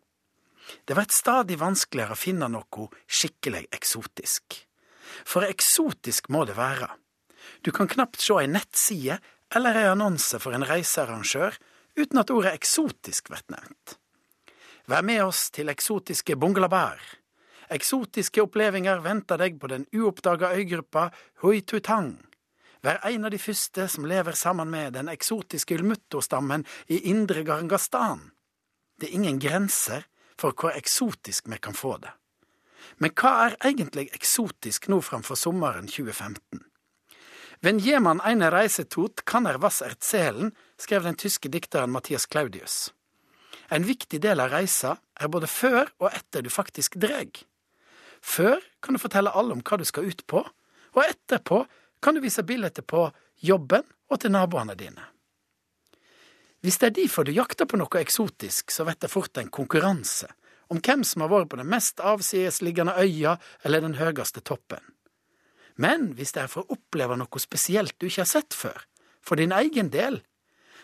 Det blir stadig vanskeligere å finne noe skikkelig eksotisk. For eksotisk må det være. Du kan knapt se ei nettside eller ei annonse for en reisearrangør uten at ordet eksotisk blir nevnt. Vær med oss til eksotiske Bungalabær. Eksotiske opplevelser venter deg på den uoppdaga øygruppa Huitutang. Vær en av de første som lever sammen med den eksotiske ulmutto-stammen i indre Garangastan. Det er ingen grenser for hvor eksotisk vi kan få det. Men hva er egentlig eksotisk nå framfor sommeren 2015? Wenn jemand eine Reise tut, kan er was erzählen, skrev den tyske dikteren Mathias Claudius. En viktig del av reisa er både før og etter du faktisk dreg. Før kan du fortelle alle om hva du skal ut på, og etterpå kan du vise bilder på jobben og til naboene dine. Hvis det er derfor du jakter på noe eksotisk, så blir det fort en konkurranse om hvem som har vært på den mest avsidesliggende øya eller den høyeste toppen. Men hvis det er for å oppleve noe spesielt du ikke har sett før, for din egen del,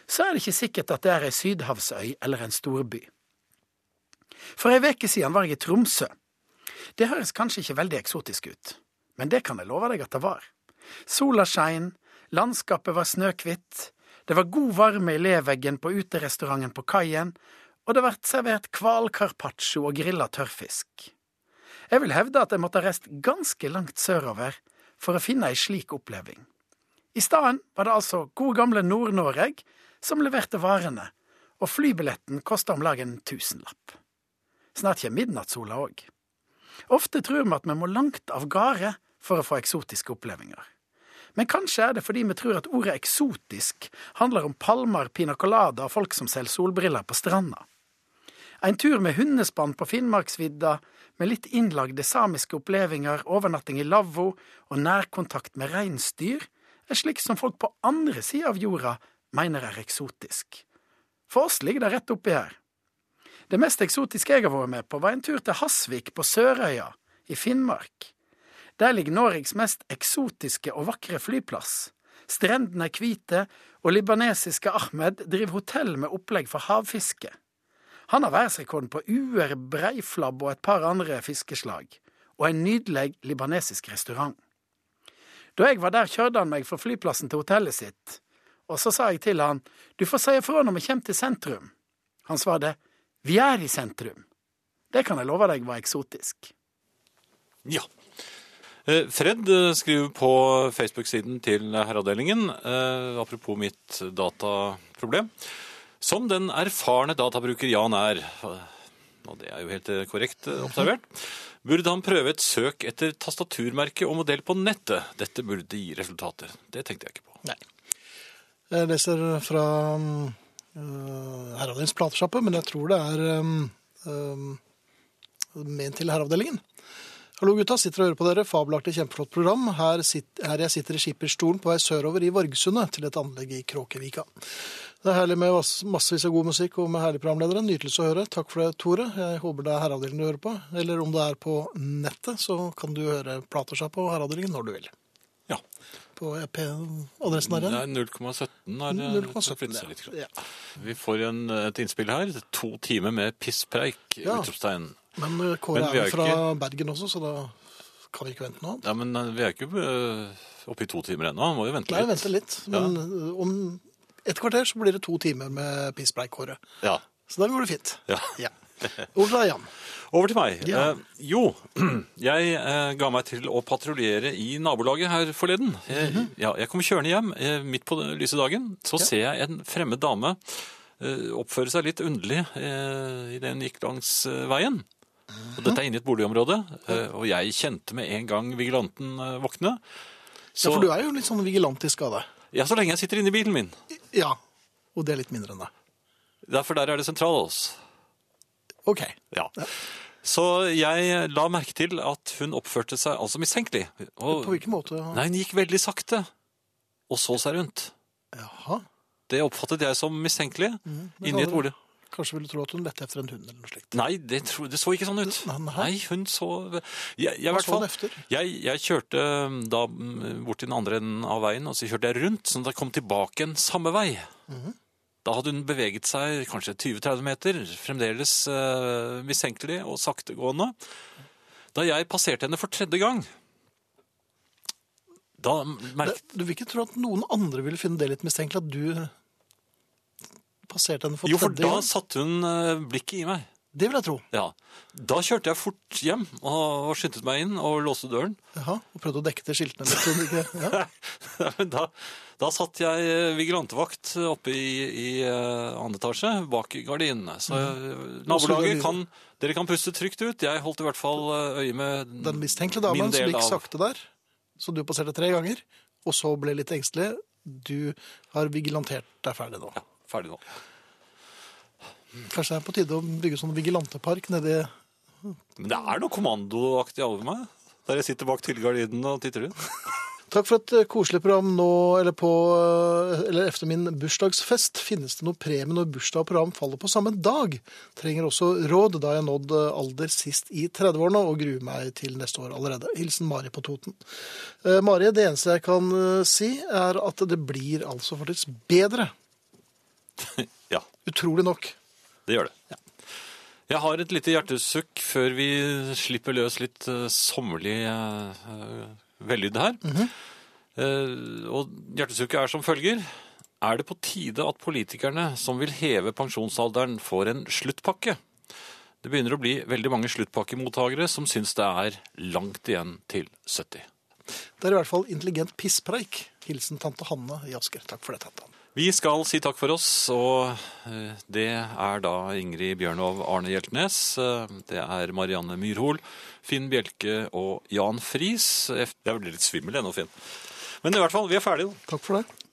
så er det ikke sikkert at det er ei sydhavsøy eller en storby. For ei uke siden var jeg i Tromsø. Det høres kanskje ikke veldig eksotisk ut, men det kan jeg love deg at det var. Sola skein, landskapet var snøhvitt, det var god varme i leveggen på uterestauranten på kaien, og det ble servert hvalcarpaccio og grilla tørrfisk. Jeg vil hevde at jeg måtte ha reist ganske langt sørover for å finne ei slik oppleving. I stedet var det altså gode gamle Nord-Noreg som leverte varene, og flybilletten kosta om lag en tusenlapp. Snart kommer midnattssola òg. Ofte tror vi at vi må langt av gårde for å få eksotiske opplevelser. Men kanskje er det fordi vi tror at ordet eksotisk handler om palmer, pina og folk som selger solbriller på stranda. En tur med hundespann på Finnmarksvidda, med litt innlagde samiske opplevelser, overnatting i lavvo og nærkontakt med reinsdyr, er slik som folk på andre sida av jorda mener er eksotisk. For oss ligger det rett oppi her. Det mest eksotiske jeg har vært med på, var en tur til Hasvik på Sørøya i Finnmark. Der ligger Norges mest eksotiske og vakre flyplass. Strendene er hvite, og libanesiske Ahmed driver hotell med opplegg for havfiske. Han har verdensrekorden på uer, breiflabb og et par andre fiskeslag, og en nydelig libanesisk restaurant. Da jeg var der, kjørte han meg fra flyplassen til hotellet sitt, og så sa jeg til han, du får si ifra når vi kommer til sentrum. Han svarte Vi er i sentrum. Det kan jeg love deg var eksotisk. Ja. Eh, Fred eh, skriver på Facebook-siden til Herreavdelingen, eh, apropos mitt dataproblem, som den erfarne databruker Jan er, og det er jo helt korrekt observert, burde han prøve et søk etter tastaturmerke og modell på nettet. Dette burde gi resultater. Det tenkte jeg ikke på. Nei. Jeg leser fra um, Herreavdelingens platesjappe, men jeg tror det er um, ment til Herreavdelingen. Hallo gutta, sitter og hører på dere. Fabelaktig, kjempeflott program. Her, sitt, her jeg sitter i skipperstolen på vei sørover i Vargsundet, til et anlegg i Kråkevika. Det er herlig med massevis av god musikk og med herlige programledere. Nytelse å høre. Takk for det, Tore. Jeg håper det er Herreavdelingen du hører på. Eller om det er på nettet, så kan du høre platesjappa på Herreavdelingen når du vil. Ja. På EP-adressen her igjen. Ja, 0,17 har eh, 0,17, flyttet litt. Ja. Vi får en, et innspill her. To timer med pisspreik, Ja. utropstegn. Men uh, Kåre er jo fra ikke- Bergen også, så da kan vi ikke vente noe annet. Ja, men eh, vi er ikke eh, oppe i to timer ennå. Må jo vente litt. Nei, vente litt. Men ja. om et kvarter så blir det to timer med pisspreik, Kåre. Ja. Så da går det fint. ja. Ja. til deg, Jan. Over til meg. Ja. Eh, jo, jeg eh, ga meg til å patruljere i nabolaget her forleden. Jeg, Mhm. ja, jeg kom kjørende hjem eh, midt på den lyse dagen. Så ser jeg en fremmed dame eh, oppføre seg litt underlig eh, idet hun gikk langs eh, veien. Og dette er inne i et boligområde, eh, og jeg kjente med en gang vigilanten våkne. Så... Ja, for du er jo litt sånn vigilantisk av deg. Ja, så lenge jeg sitter inne i bilen min. Ja. Og det er litt mindre enn det. Derfor der er det sentralås. OK. Ja. Så jeg la merke til at hun oppførte seg altså mistenkelig. Og, På hvilken måte? nei, hun gikk veldig sakte, og så seg rundt. Jaha. Det oppfattet jeg som mistenkelig mm, inni et bolig. Kanskje ville tro at hun lette etter en hund eller noe slikt. Nei, det, tro, det så ikke sånn ut. Nei, nei. Nei, hun så jeg, jeg, Hva så fall, hun efter? jeg, jeg kjørte um, da mm, bort til den andre enden av veien, og så kjørte jeg rundt, sånn at jeg kom tilbake en samme vei. Mhm. Da hadde hun beveget seg kanskje 20-30 meter, fremdeles uh, mistenkelig og saktegående. Da jeg passerte henne for tredje gang, da merket Du vil ikke tro at noen andre ville finne det litt mistenkelig at du passerte henne for Jo, for da gang? satte hun uh, blikket i meg. Det vil jeg tro. Ja. Da kjørte jeg fort hjem og, skyndte meg inn og låste døren. Jaha, og prøvde å dekke til skiltene litt. ikke- Ja. Da, da satt jeg eh, vigilantevakt oppe i, i eh, andre etasje, bak gardinene. Så mm. nabolaget kan Dere kan puste trygt ut. Jeg holdt i hvert fall eh, øye med Den mistenkelige damen som gikk sakte der, så du passerte tre ganger, og så ble litt engstelig. Du har vigilantert deg ferdig nå. Ja, ferdig nå. Kanskje det er på tide å bygge sånn vigilantepark nedi Men det er noe kommandoaktig over meg. Der jeg sitter bak til og titter ut. Takk for et eh, koselig program nå, eller på eh, Eller efter min bursdagsfest. Finnes det noe premie når bursdag og program faller på samme dag? Trenger også råd, da jeg nådd eh, alder sist i 30-årene og gruer meg til neste år allerede. Hilsen Mari på Toten. Mari, det eneste jeg kan si, er at det blir altså faktisk bedre. Ja, Utrolig nok. det gjør det. Jeg har et lite hjertesukk før vi slipper løs litt uh, sommerlig uh, vellyd her. Eh, og hjertesukket er som følger. Er det på tide at politikerne som vil heve pensjonsalderen, får en sluttpakke? Det begynner å bli veldig mange sluttpakkemottakere som syns det er langt igjen til 70. Det er i hvert fall intelligent pisspreik. Hilsen tante Hanne i Asker. Takk for det, tante Hanne. Vi skal si takk for oss, og eh, det er da Ingrid Bjørnov Arne Hjeltnes. eh, Det er Marianne Myrhol, Finn Bjelke og Jan Friis. Jeg blir litt svimmel ennå, Finn. Men i hvert fall, vi er ferdige. nå. Takk for det.